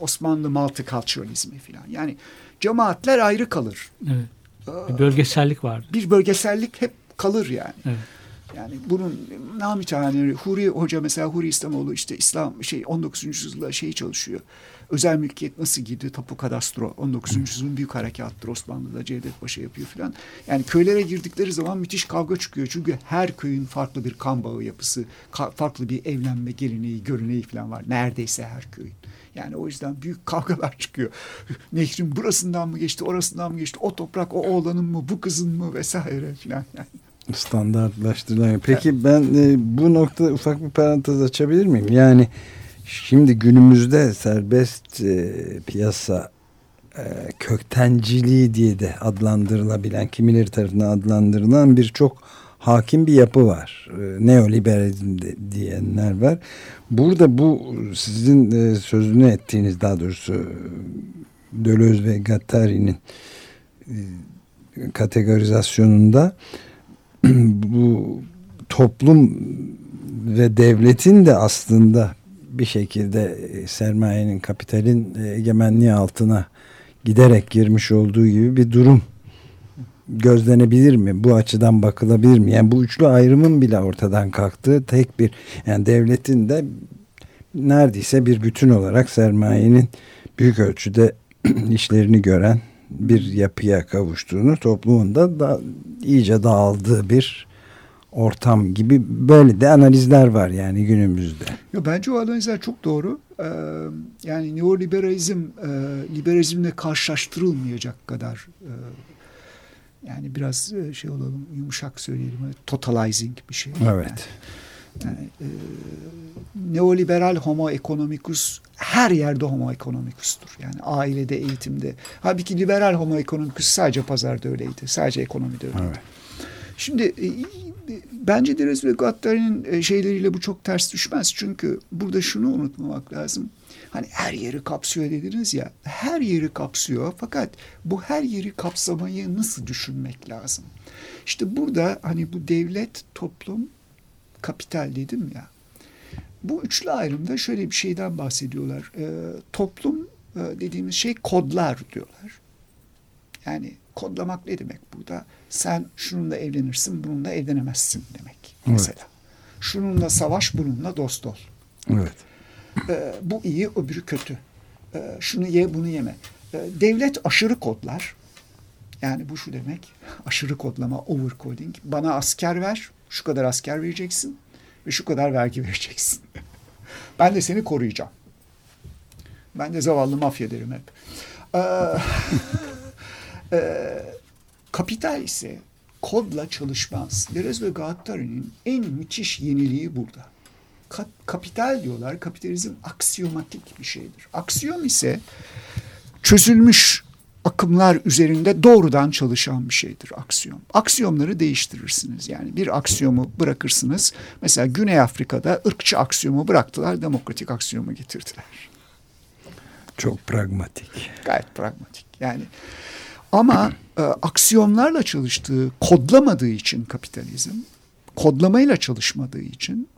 Osmanlı multiculturalizmi falan. Yani cemaatler ayrı kalır. evet. Bir bölgesellik var. Bir bölgesellik hep kalır yani. Evet. Yani bunun namütehane Huri Hoca mesela Huri İslamoğlu işte İslam şey 19. yüzyılda şey çalışıyor. Özel mülkiyet nasıl girdi? Tapu kadastro 19. yüzyılın büyük harekattır Osmanlı'da Cevdet Paşa yapıyor filan. Yani köylere girdikleri zaman müthiş kavga çıkıyor. Çünkü her köyün farklı bir kan bağı yapısı, farklı bir evlenme geleneği, göreneği falan var. Neredeyse her köyün. Yani o yüzden büyük kavgalar çıkıyor. Nehrin burasından mı geçti, orasından mı geçti? O toprak o oğlanın mı, bu kızın mı vesaire filan. Yani. standartlaştırılan. Peki ben e, bu nokta ufak bir parantez açabilir miyim? Yani şimdi günümüzde serbest e, piyasa e, köktenciliği diye de adlandırılabilen, kimileri tarafından adlandırılan bir çok hakim bir yapı var. E, neoliberalizm de, diyenler var. Burada bu sizin e, sözünü ettiğiniz daha doğrusu Deleuze ve Guattari'nin e, kategorizasyonunda bu toplum ve devletin de aslında bir şekilde e, sermayenin, kapitalin e, egemenliği altına giderek girmiş olduğu gibi bir durum gözlenebilir mi? Bu açıdan bakılabilir mi? Yani bu üçlü ayrımın bile ortadan kalktığı tek bir yani devletin de neredeyse bir bütün olarak sermayenin büyük ölçüde işlerini gören bir yapıya kavuştuğunu toplumun da, da iyice dağıldığı bir ortam gibi böyle de analizler var yani günümüzde. Ya bence o analizler çok doğru. Ee, yani neoliberalizm e, liberalizmle karşılaştırılmayacak kadar e, yani biraz e, şey olalım yumuşak söyleyelim totalizing bir şey. Evet. Yani, e, neoliberal homo economicus her yerde homo economicus'tur. Yani ailede, eğitimde. Halbuki liberal homo economicus sadece pazarda öyleydi. Sadece ekonomide öyleydi. Evet. Şimdi e, bence Deleuze ve Guattari'nin e, şeyleriyle bu çok ters düşmez. Çünkü burada şunu unutmamak lazım. Hani her yeri kapsıyor dediniz ya. Her yeri kapsıyor fakat bu her yeri kapsamayı nasıl düşünmek lazım? İşte burada hani bu devlet, toplum, kapital dedim ya. Bu üçlü ayrımda şöyle bir şeyden bahsediyorlar. Ee, toplum e, dediğimiz şey kodlar diyorlar. Yani kodlamak ne demek burada? Sen şununla evlenirsin, bununla evlenemezsin demek. Mesela. Şununla savaş, bununla dost ol. Evet. Ee, bu iyi, öbürü kötü. Ee, şunu ye, bunu yeme. Ee, devlet aşırı kodlar. Yani bu şu demek. Aşırı kodlama, overcoding. Bana asker ver, şu kadar asker vereceksin ve şu kadar vergi vereceksin. ben de seni koruyacağım. Ben de zavallı mafya derim hep. Ee, e, kapital ise kodla çalışmaz. Deleuze ve Guattari'nin en müthiş yeniliği burada. Ka- kapital diyorlar. Kapitalizm aksiyomatik bir şeydir. Aksiyom ise çözülmüş akımlar üzerinde doğrudan çalışan bir şeydir aksiyom. Aksiyomları değiştirirsiniz. Yani bir aksiyomu bırakırsınız. Mesela Güney Afrika'da ırkçı aksiyomu bıraktılar, demokratik aksiyomu getirdiler. Çok pragmatik. Gayet pragmatik. Yani ama e, aksiyonlarla çalıştığı, kodlamadığı için kapitalizm, kodlamayla çalışmadığı için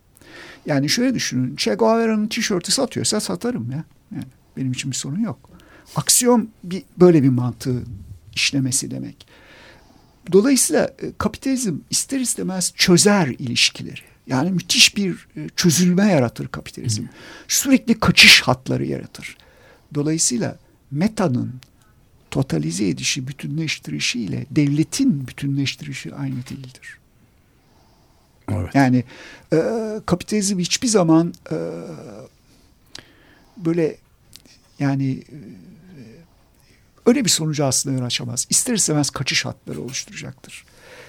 yani şöyle düşünün. Che Guevara'nın tişörtü satıyorsa satarım ya. Yani benim için bir sorun yok. Aksiyon bir böyle bir mantığı işlemesi demek. Dolayısıyla e, kapitalizm ister istemez çözer ilişkileri. Yani müthiş bir e, çözülme yaratır kapitalizm. Sürekli kaçış hatları yaratır. Dolayısıyla metanın totalize edişi, bütünleştirişi ile devletin bütünleştirişi aynı değildir. Evet. Yani e, kapitalizm hiçbir zaman e, böyle yani e, öyle bir sonucu aslında yol açamaz. İster istemez kaçış hatları oluşturacaktır.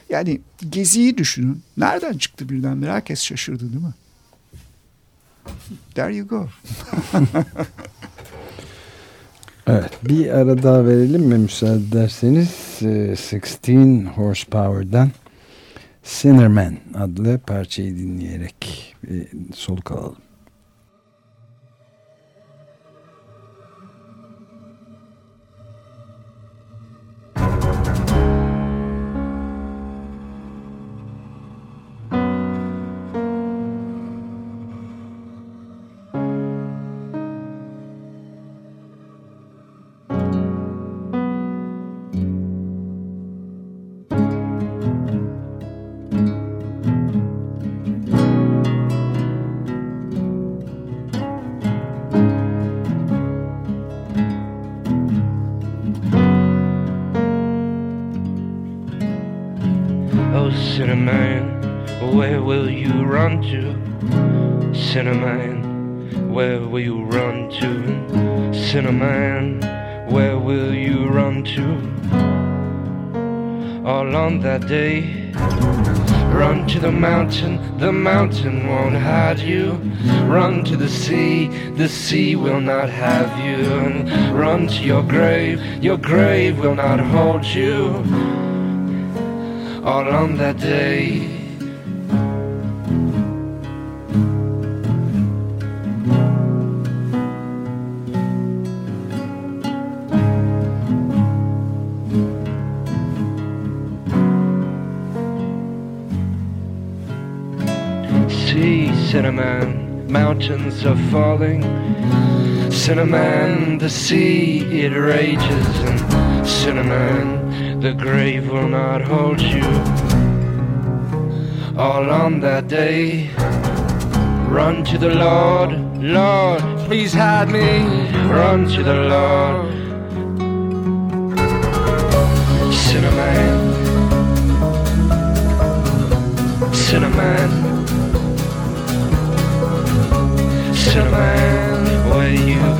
Yani geziyi düşünün. Nereden çıktı birdenbire? Herkes şaşırdı değil mi? There you go. Evet bir ara daha verelim mi müsaade ederseniz Ee, 16 Horsepower'dan Sinnerman adlı parçayı dinleyerek soluk alalım. To? Cinnamon, where will you run to? Cinnamon, where will you run to? All on that day, run to the mountain, the mountain won't hide you. Run to the sea, the sea will not have you. And run to your grave, your grave will not hold you all on that day. Cinnamon, are falling. Cinnamon, the sea, it rages. And Cinnamon, the grave will not hold you. All on that day, run to the Lord, Lord, please hide me. Run to the Lord. Cinnamon. Cinnamon,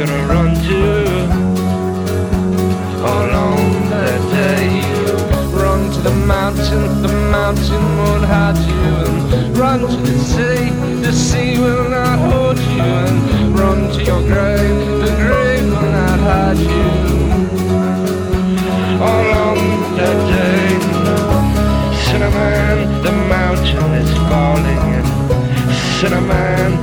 gonna run to? All on that day, run to the mountain, the mountain won't hide you. And run to the sea, the sea will not hold you. And run to your grave, the grave will not hide you. All on that day, Cinnamon, the mountain is falling. And Cinnamon,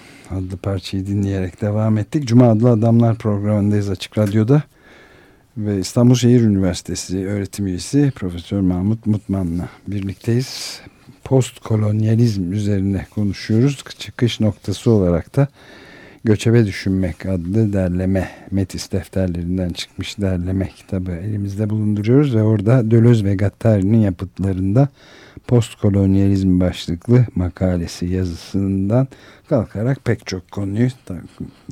adlı parçayı dinleyerek devam ettik. Cuma adlı Adamlar programındayız Açık Radyo'da. Ve İstanbul Şehir Üniversitesi öğretim üyesi Profesör Mahmut Mutman'la birlikteyiz. Postkolonyalizm üzerine konuşuyoruz. Çıkış noktası olarak da Göçebe Düşünmek adlı derleme, Metis defterlerinden çıkmış derleme kitabı elimizde bulunduruyoruz ve orada Dölöz ve Gattari'nin yapıtlarında postkolonyalizm başlıklı makalesi yazısından kalkarak pek çok konuyu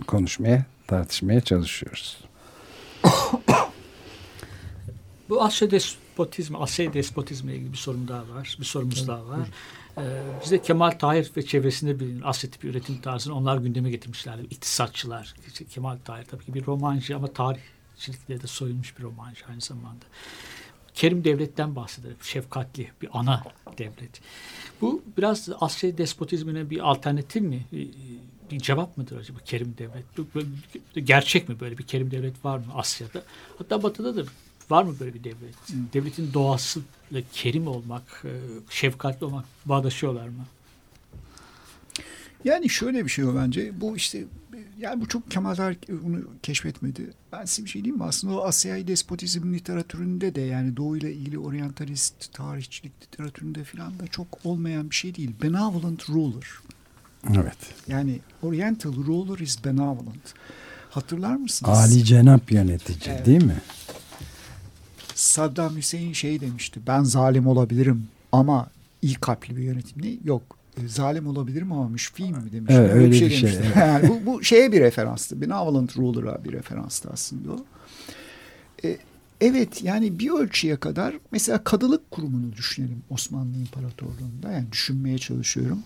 konuşmaya, tartışmaya çalışıyoruz. Bu Asya despotizmi, Asya despotizmi ilgili bir sorun daha var. Bir sorumuz daha var. Ee, bizde Kemal Tahir ve çevresinde bir Asya tipi üretim tarzını onlar gündeme getirmişlerdi. İktisatçılar. İşte Kemal Tahir tabii ki bir romancı ama tarihçilikle de soyulmuş bir romancı aynı zamanda. Kerim devletten bahseder. Şefkatli bir ana devlet. Bu biraz Asya despotizmine bir alternatif mi? Bir cevap mıdır acaba Kerim devlet? Gerçek mi böyle bir Kerim devlet var mı Asya'da? Hatta Batı'da da var mı böyle bir devlet? Devletin doğasıyla kerim olmak, e, şefkatli olmak bağdaşıyorlar mı? Yani şöyle bir şey o bence. Bu işte yani bu çok Kemal Tarık bunu keşfetmedi. Ben size bir şey diyeyim mi? Aslında o Asyai despotizm literatüründe de yani Doğu ile ilgili oryantalist tarihçilik literatüründe falan da çok olmayan bir şey değil. Benevolent ruler. Evet. Yani Oriental ruler is benevolent. Hatırlar mısınız? Ali cenap yönetici evet. değil mi? Saddam Hüseyin şey demişti. Ben zalim olabilirim ama iyi kalpli bir yönetim değil. Yok e, zalim olabilirim ama müşfiyim mi demiş. Evet, öyle, öyle bir şey. Bir şey evet. yani bu, bu şeye bir referanstı. Benevolent ruler'a bir referanstı aslında o. Ee, evet yani bir ölçüye kadar mesela kadılık kurumunu düşünelim Osmanlı İmparatorluğu'nda. Yani düşünmeye çalışıyorum.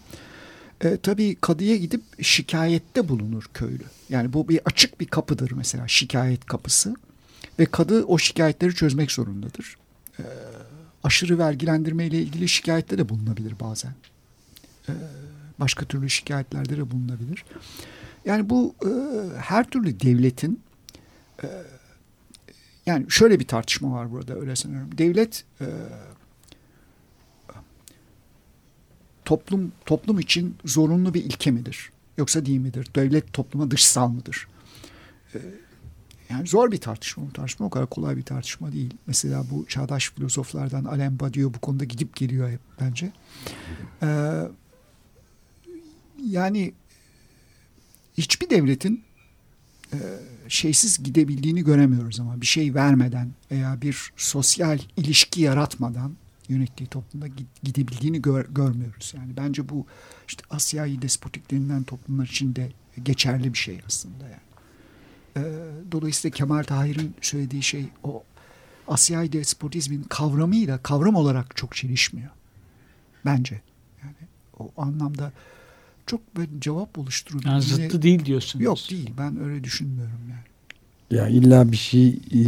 Ee, tabii kadıya gidip şikayette bulunur köylü. Yani bu bir açık bir kapıdır mesela şikayet kapısı. Ve kadı o şikayetleri çözmek zorundadır. Ee, aşırı vergilendirme ile ilgili şikayette de bulunabilir bazen. Ee, başka türlü şikayetlerde de bulunabilir. Yani bu e, her türlü devletin e, yani şöyle bir tartışma var burada öyle sanıyorum. Devlet e, toplum toplum için zorunlu bir ilke midir? Yoksa değil midir? Devlet topluma dışsal mıdır? Yani zor bir tartışma. Bu tartışma o kadar kolay bir tartışma değil. Mesela bu çağdaş filozoflardan Alain Badiou bu konuda gidip geliyor hep bence. Ee, yani hiçbir devletin e, şeysiz gidebildiğini göremiyoruz ama bir şey vermeden veya bir sosyal ilişki yaratmadan yönettiği toplumda gidebildiğini gör, görmüyoruz. Yani bence bu işte Asya'yı despotik denilen toplumlar için de geçerli bir şey aslında yani. E, dolayısıyla Kemal Tahir'in söylediği şey o Asya'yı despotizmin kavramıyla kavram olarak çok çelişmiyor. Bence. Yani o anlamda çok böyle cevap oluşturuyor. Yani zıttı Yine, değil diyorsunuz. Yok değil. Ben öyle düşünmüyorum yani. Ya illa bir şey e,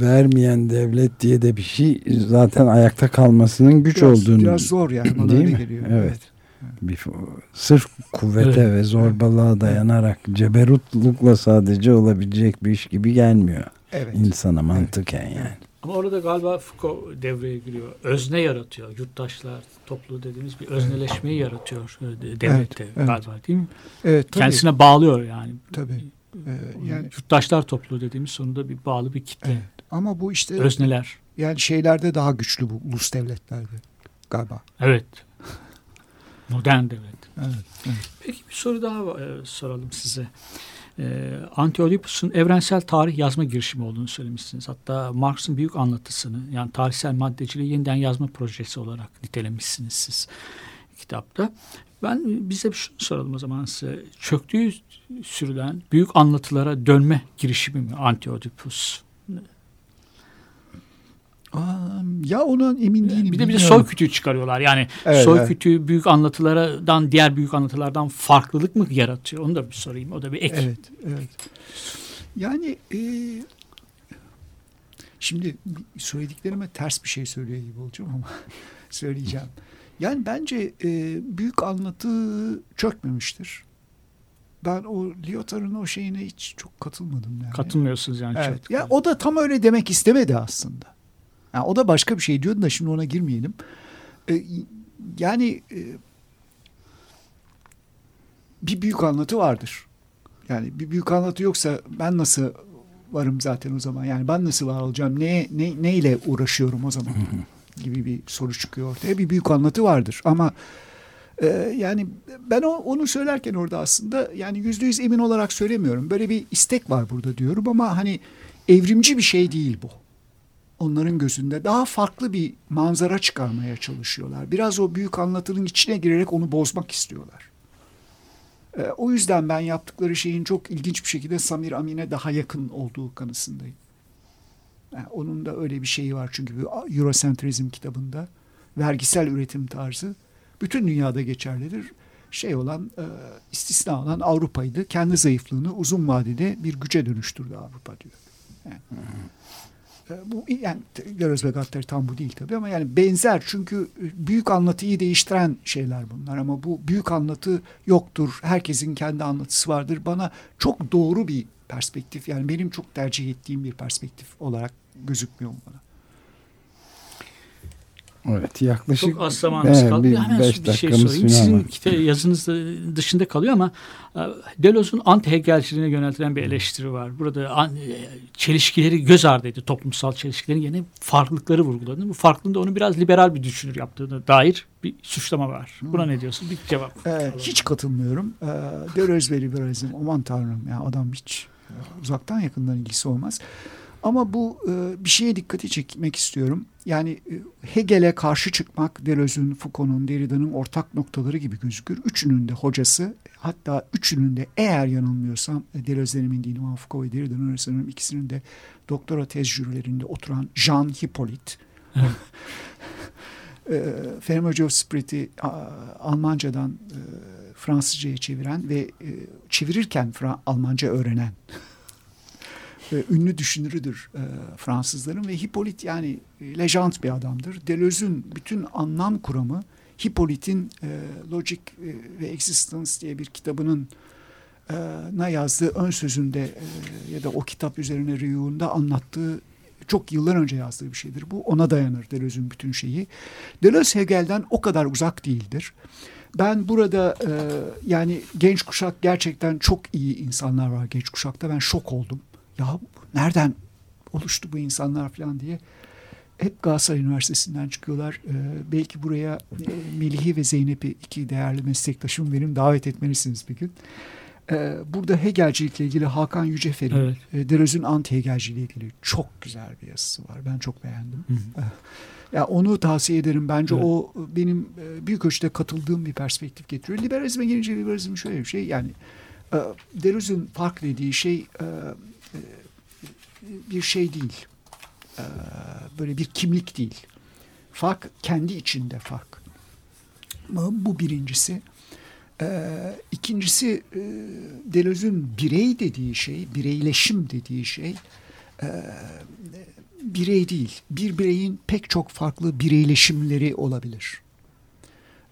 vermeyen devlet diye de bir şey zaten ayakta kalmasının güç biraz, olduğunu. Biraz zor yani. Bana değil mi? Geliyor. Evet. Bir, sırf kuvvete evet. ve zorbalığa dayanarak evet. ceberutlukla sadece olabilecek bir iş gibi gelmiyor. Evet. insana mantıken evet. yani. Ama orada galiba Foucault devreye giriyor. Özne yaratıyor. Yurttaşlar topluluğu dediğimiz bir özneleşmeyi yaratıyor e, devlette evet, galiba değil mi? Evet, tabii. Kendisine bağlıyor yani. Tabii. Ee, yani yurttaşlar topluluğu dediğimiz sonunda bir bağlı bir kitle. Evet. Ama bu işte özneler. Yani şeylerde daha güçlü bu ulus devletlerde galiba. Evet. Modern devlet. Evet, evet. Peki bir soru daha e, soralım size. E, Anti-Oedipus'un evrensel tarih yazma girişimi olduğunu söylemişsiniz. Hatta Marx'ın büyük anlatısını yani tarihsel maddeciliği yeniden yazma projesi olarak nitelemişsiniz siz kitapta. Ben bize bir şunu soralım o zaman size. Çöktüğü sürülen büyük anlatılara dönme girişimi mi Ya ona emin değilim. Bir de bir de soy kütüğü çıkarıyorlar. Yani evet, soy evet. kütüğü büyük anlatılardan diğer büyük anlatılardan farklılık mı yaratıyor? Onu da bir sorayım. O da bir ek. Evet, evet. Yani e, şimdi söylediklerime ters bir şey söylüyor gibi olacağım ama söyleyeceğim. Yani bence e, büyük anlatı çökmemiştir. Ben o Lyotard'ın o şeyine hiç çok katılmadım. Yani. Katılmıyorsunuz yani. Evet. Çok. Ya o da tam öyle demek istemedi aslında. Yani o da başka bir şey diyordu da şimdi ona girmeyelim. Ee, yani e, bir büyük anlatı vardır. Yani bir büyük anlatı yoksa ben nasıl varım zaten o zaman? Yani ben nasıl var olacağım? Ne, ne, neyle uğraşıyorum o zaman? gibi bir soru çıkıyor ortaya. Bir büyük anlatı vardır ama e, yani ben o, onu söylerken orada aslında yani yüzde yüz emin olarak söylemiyorum. Böyle bir istek var burada diyorum ama hani evrimci bir şey değil bu. Onların gözünde daha farklı bir manzara çıkarmaya çalışıyorlar. Biraz o büyük anlatının içine girerek onu bozmak istiyorlar. E, o yüzden ben yaptıkları şeyin çok ilginç bir şekilde Samir Amin'e daha yakın olduğu kanısındayım. Yani onun da öyle bir şeyi var çünkü bu Eurocentrizm kitabında vergisel üretim tarzı bütün dünyada geçerlidir. Şey olan e, istisna olan Avrupa'ydı. Kendi zayıflığını uzun vadede bir güce dönüştürdü Avrupa diyor. Yani, bu yani Göroz ve Gattari tam bu değil tabii ama yani benzer çünkü büyük anlatıyı değiştiren şeyler bunlar ama bu büyük anlatı yoktur. Herkesin kendi anlatısı vardır. Bana çok doğru bir perspektif yani benim çok tercih ettiğim bir perspektif olarak gözükmüyor bana. Evet yaklaşık Çok az zamanımız Evet, kaldı. bir Hemen beş bir şey dakikamız sorayım. falan Sizin var. kita- yazınız da dışında kalıyor ama e, Deleuze'un anti-Hegelciliğine yöneltilen bir eleştiri var. Burada e, çelişkileri göz ardı etti. Toplumsal çelişkilerin yerine farklılıkları vurguladı. Bu farklılığında onu biraz liberal bir düşünür yaptığına dair bir suçlama var. Buna ne diyorsun? Bir cevap. Ee, hiç katılmıyorum. Ee, Deleuze ve liberalizm aman tanrım ya adam hiç e, uzaktan yakından ilgisi olmaz. Ama bu e, bir şeye dikkati çekmek istiyorum. Yani e, Hegel'e karşı çıkmak Deleuze'ün, Foucault'un, Derrida'nın ortak noktaları gibi gözükür. Üçünün de hocası hatta üçünün de eğer yanılmıyorsam e, Deleuze'den emin değilim ama Foucault ve Derrida'nın arasında ikisinin de doktora tez jürilerinde oturan Jean Hippolyte. e, Fenomenology of Spirit'i Almancadan e, Fransızcaya çeviren ve e, çevirirken Fra- Almanca öğrenen e, ünlü düşünürüdür e, Fransızların ve Hippolyte yani e, lejant bir adamdır. Deleuze'ün bütün anlam kuramı Hippolyte'in e, Logic e, ve Existence diye bir kitabının e, na yazdığı ön sözünde e, ya da o kitap üzerine review'unda anlattığı çok yıllar önce yazdığı bir şeydir. Bu ona dayanır Deleuze'ün bütün şeyi. Deleuze Hegel'den o kadar uzak değildir. Ben burada e, yani genç kuşak gerçekten çok iyi insanlar var genç kuşakta. Ben şok oldum. Ya nereden oluştu bu insanlar falan diye. Hep Galatasaray Üniversitesi'nden çıkıyorlar. E, belki buraya e, Melih'i ve Zeynep'i iki değerli meslektaşım benim davet etmelisiniz bir gün. E, burada Hegelcilikle ilgili Hakan Yücefer'in Evet. e, Deleuze'ün anti-Hegelciliği ilgili çok güzel bir yazısı var. Ben çok beğendim. Ya onu tavsiye ederim. Bence Evet. o benim e, büyük ölçüde katıldığım bir perspektif getiriyor. Liberalizme gelince liberalizm şöyle bir şey yani e, Deleuze'ün fark dediği şey e, e, bir şey değil. E, Böyle bir kimlik değil. Fark kendi içinde fark. Bu birincisi. Ee, ikincisi e, Deleuze'ün birey dediği şey, bireyleşim dediği şey e, birey değil. Bir bireyin pek çok farklı bireyleşimleri olabilir.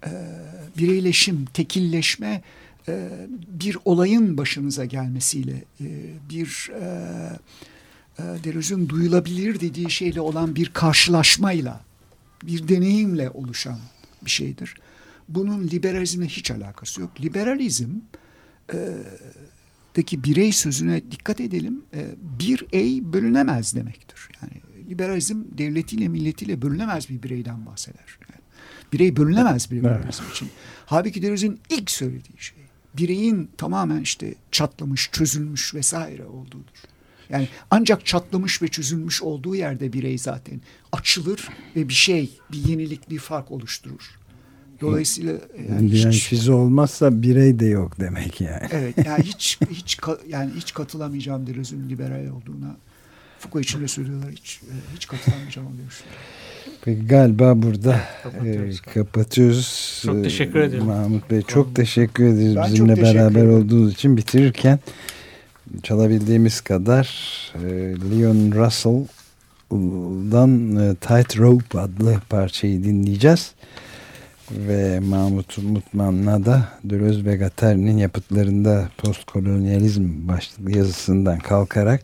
Ee, bireyleşim, tekilleşme bir olayın başınıza gelmesiyle, e, bir e, e, Deleuze'ün duyulabilir dediği şeyle olan bir karşılaşmayla, bir deneyimle oluşan bir şeydir. Bunun liberalizmle hiç alakası yok. Liberalizm e, deki birey sözüne dikkat edelim. E, bir ey bölünemez demektir. Yani liberalizm devletiyle milletiyle bölünemez bir bireyden bahseder. Yani birey bölünemez bir liberalizm için. Halbuki Deleuze'ün ilk söylediği şey bireyin tamamen işte çatlamış, çözülmüş vesaire olduğudur. Yani ancak çatlamış ve çözülmüş olduğu yerde birey zaten açılır ve bir şey, bir yenilik, bir fark oluşturur. Dolayısıyla yani Yani hiç, fizi olmazsa birey de yok demek yani. evet yani hiç hiç yani hiç katılamayacağım Deleuze'ün liberal olduğuna. Foucault için de söylüyorlar hiç e, hiç katılamayacağım o. Peki galiba burada Kapatıyoruz. e, kapatıyoruz. Çok E, teşekkür ederim. Mahmut Bey çok teşekkür ederiz Ben bizimle teşekkür beraber ederim. olduğunuz için. Bitirirken çalabildiğimiz kadar e, Leon Russell'dan e, Tight Rope adlı parçayı dinleyeceğiz. Ve Mahmut Mutman'la da ve Guattari'nin yapıtlarında postkolonyalizm başlıklı yazısından kalkarak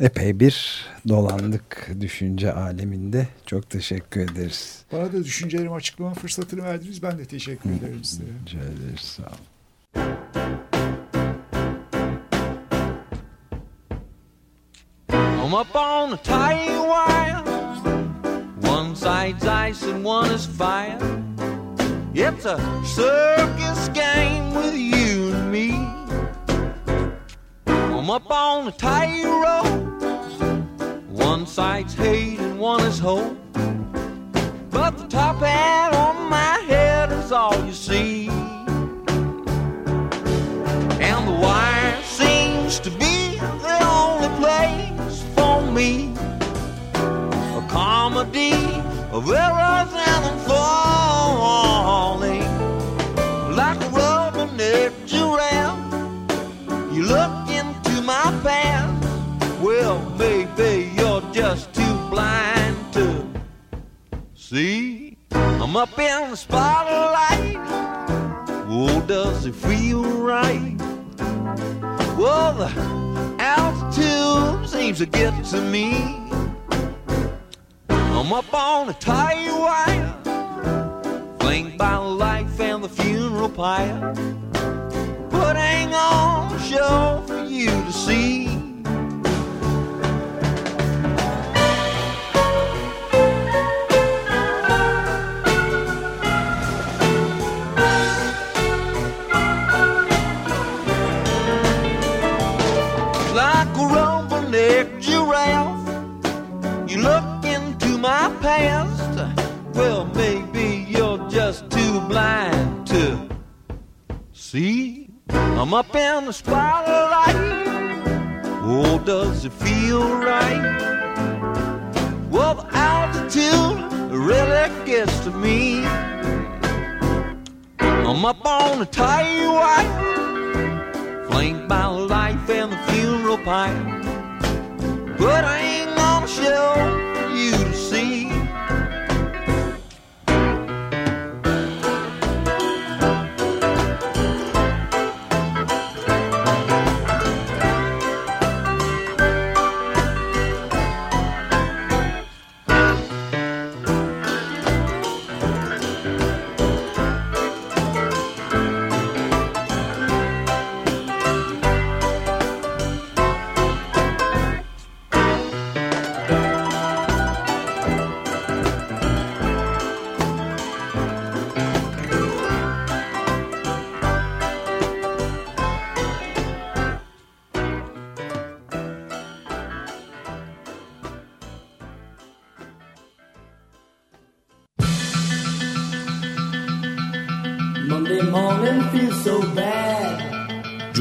Epey bir dolandık düşünce aleminde. Çok teşekkür ederiz. Bana da düşüncelerimi açıklama fırsatını verdiniz. Ben de teşekkür ederim size. Rica ederiz. Sağ olun. I'm up on a tight wire. One side's ice and one is fire. It's a circus game with you and me. I'm up on a tight rope. Side's hate and one is hope. But the top hat on my head is all you see. And the wire seems to be the only place for me. A comedy of errors and falling. Like a rubber-necked giraffe, you look see. I'm up in the spotlight. Oh, does it feel right? Well, the altitude seems to get to me. I'm up on a tight wire, flanked by life and the funeral pyre, putting on a show for you to see. Past. Well, maybe you're just too blind to see. I'm up in the spotlight. Oh, does it feel right? Well, the altitude really gets to me. I'm up on a tight wire flanked by life and the funeral pyre. But I ain't gonna show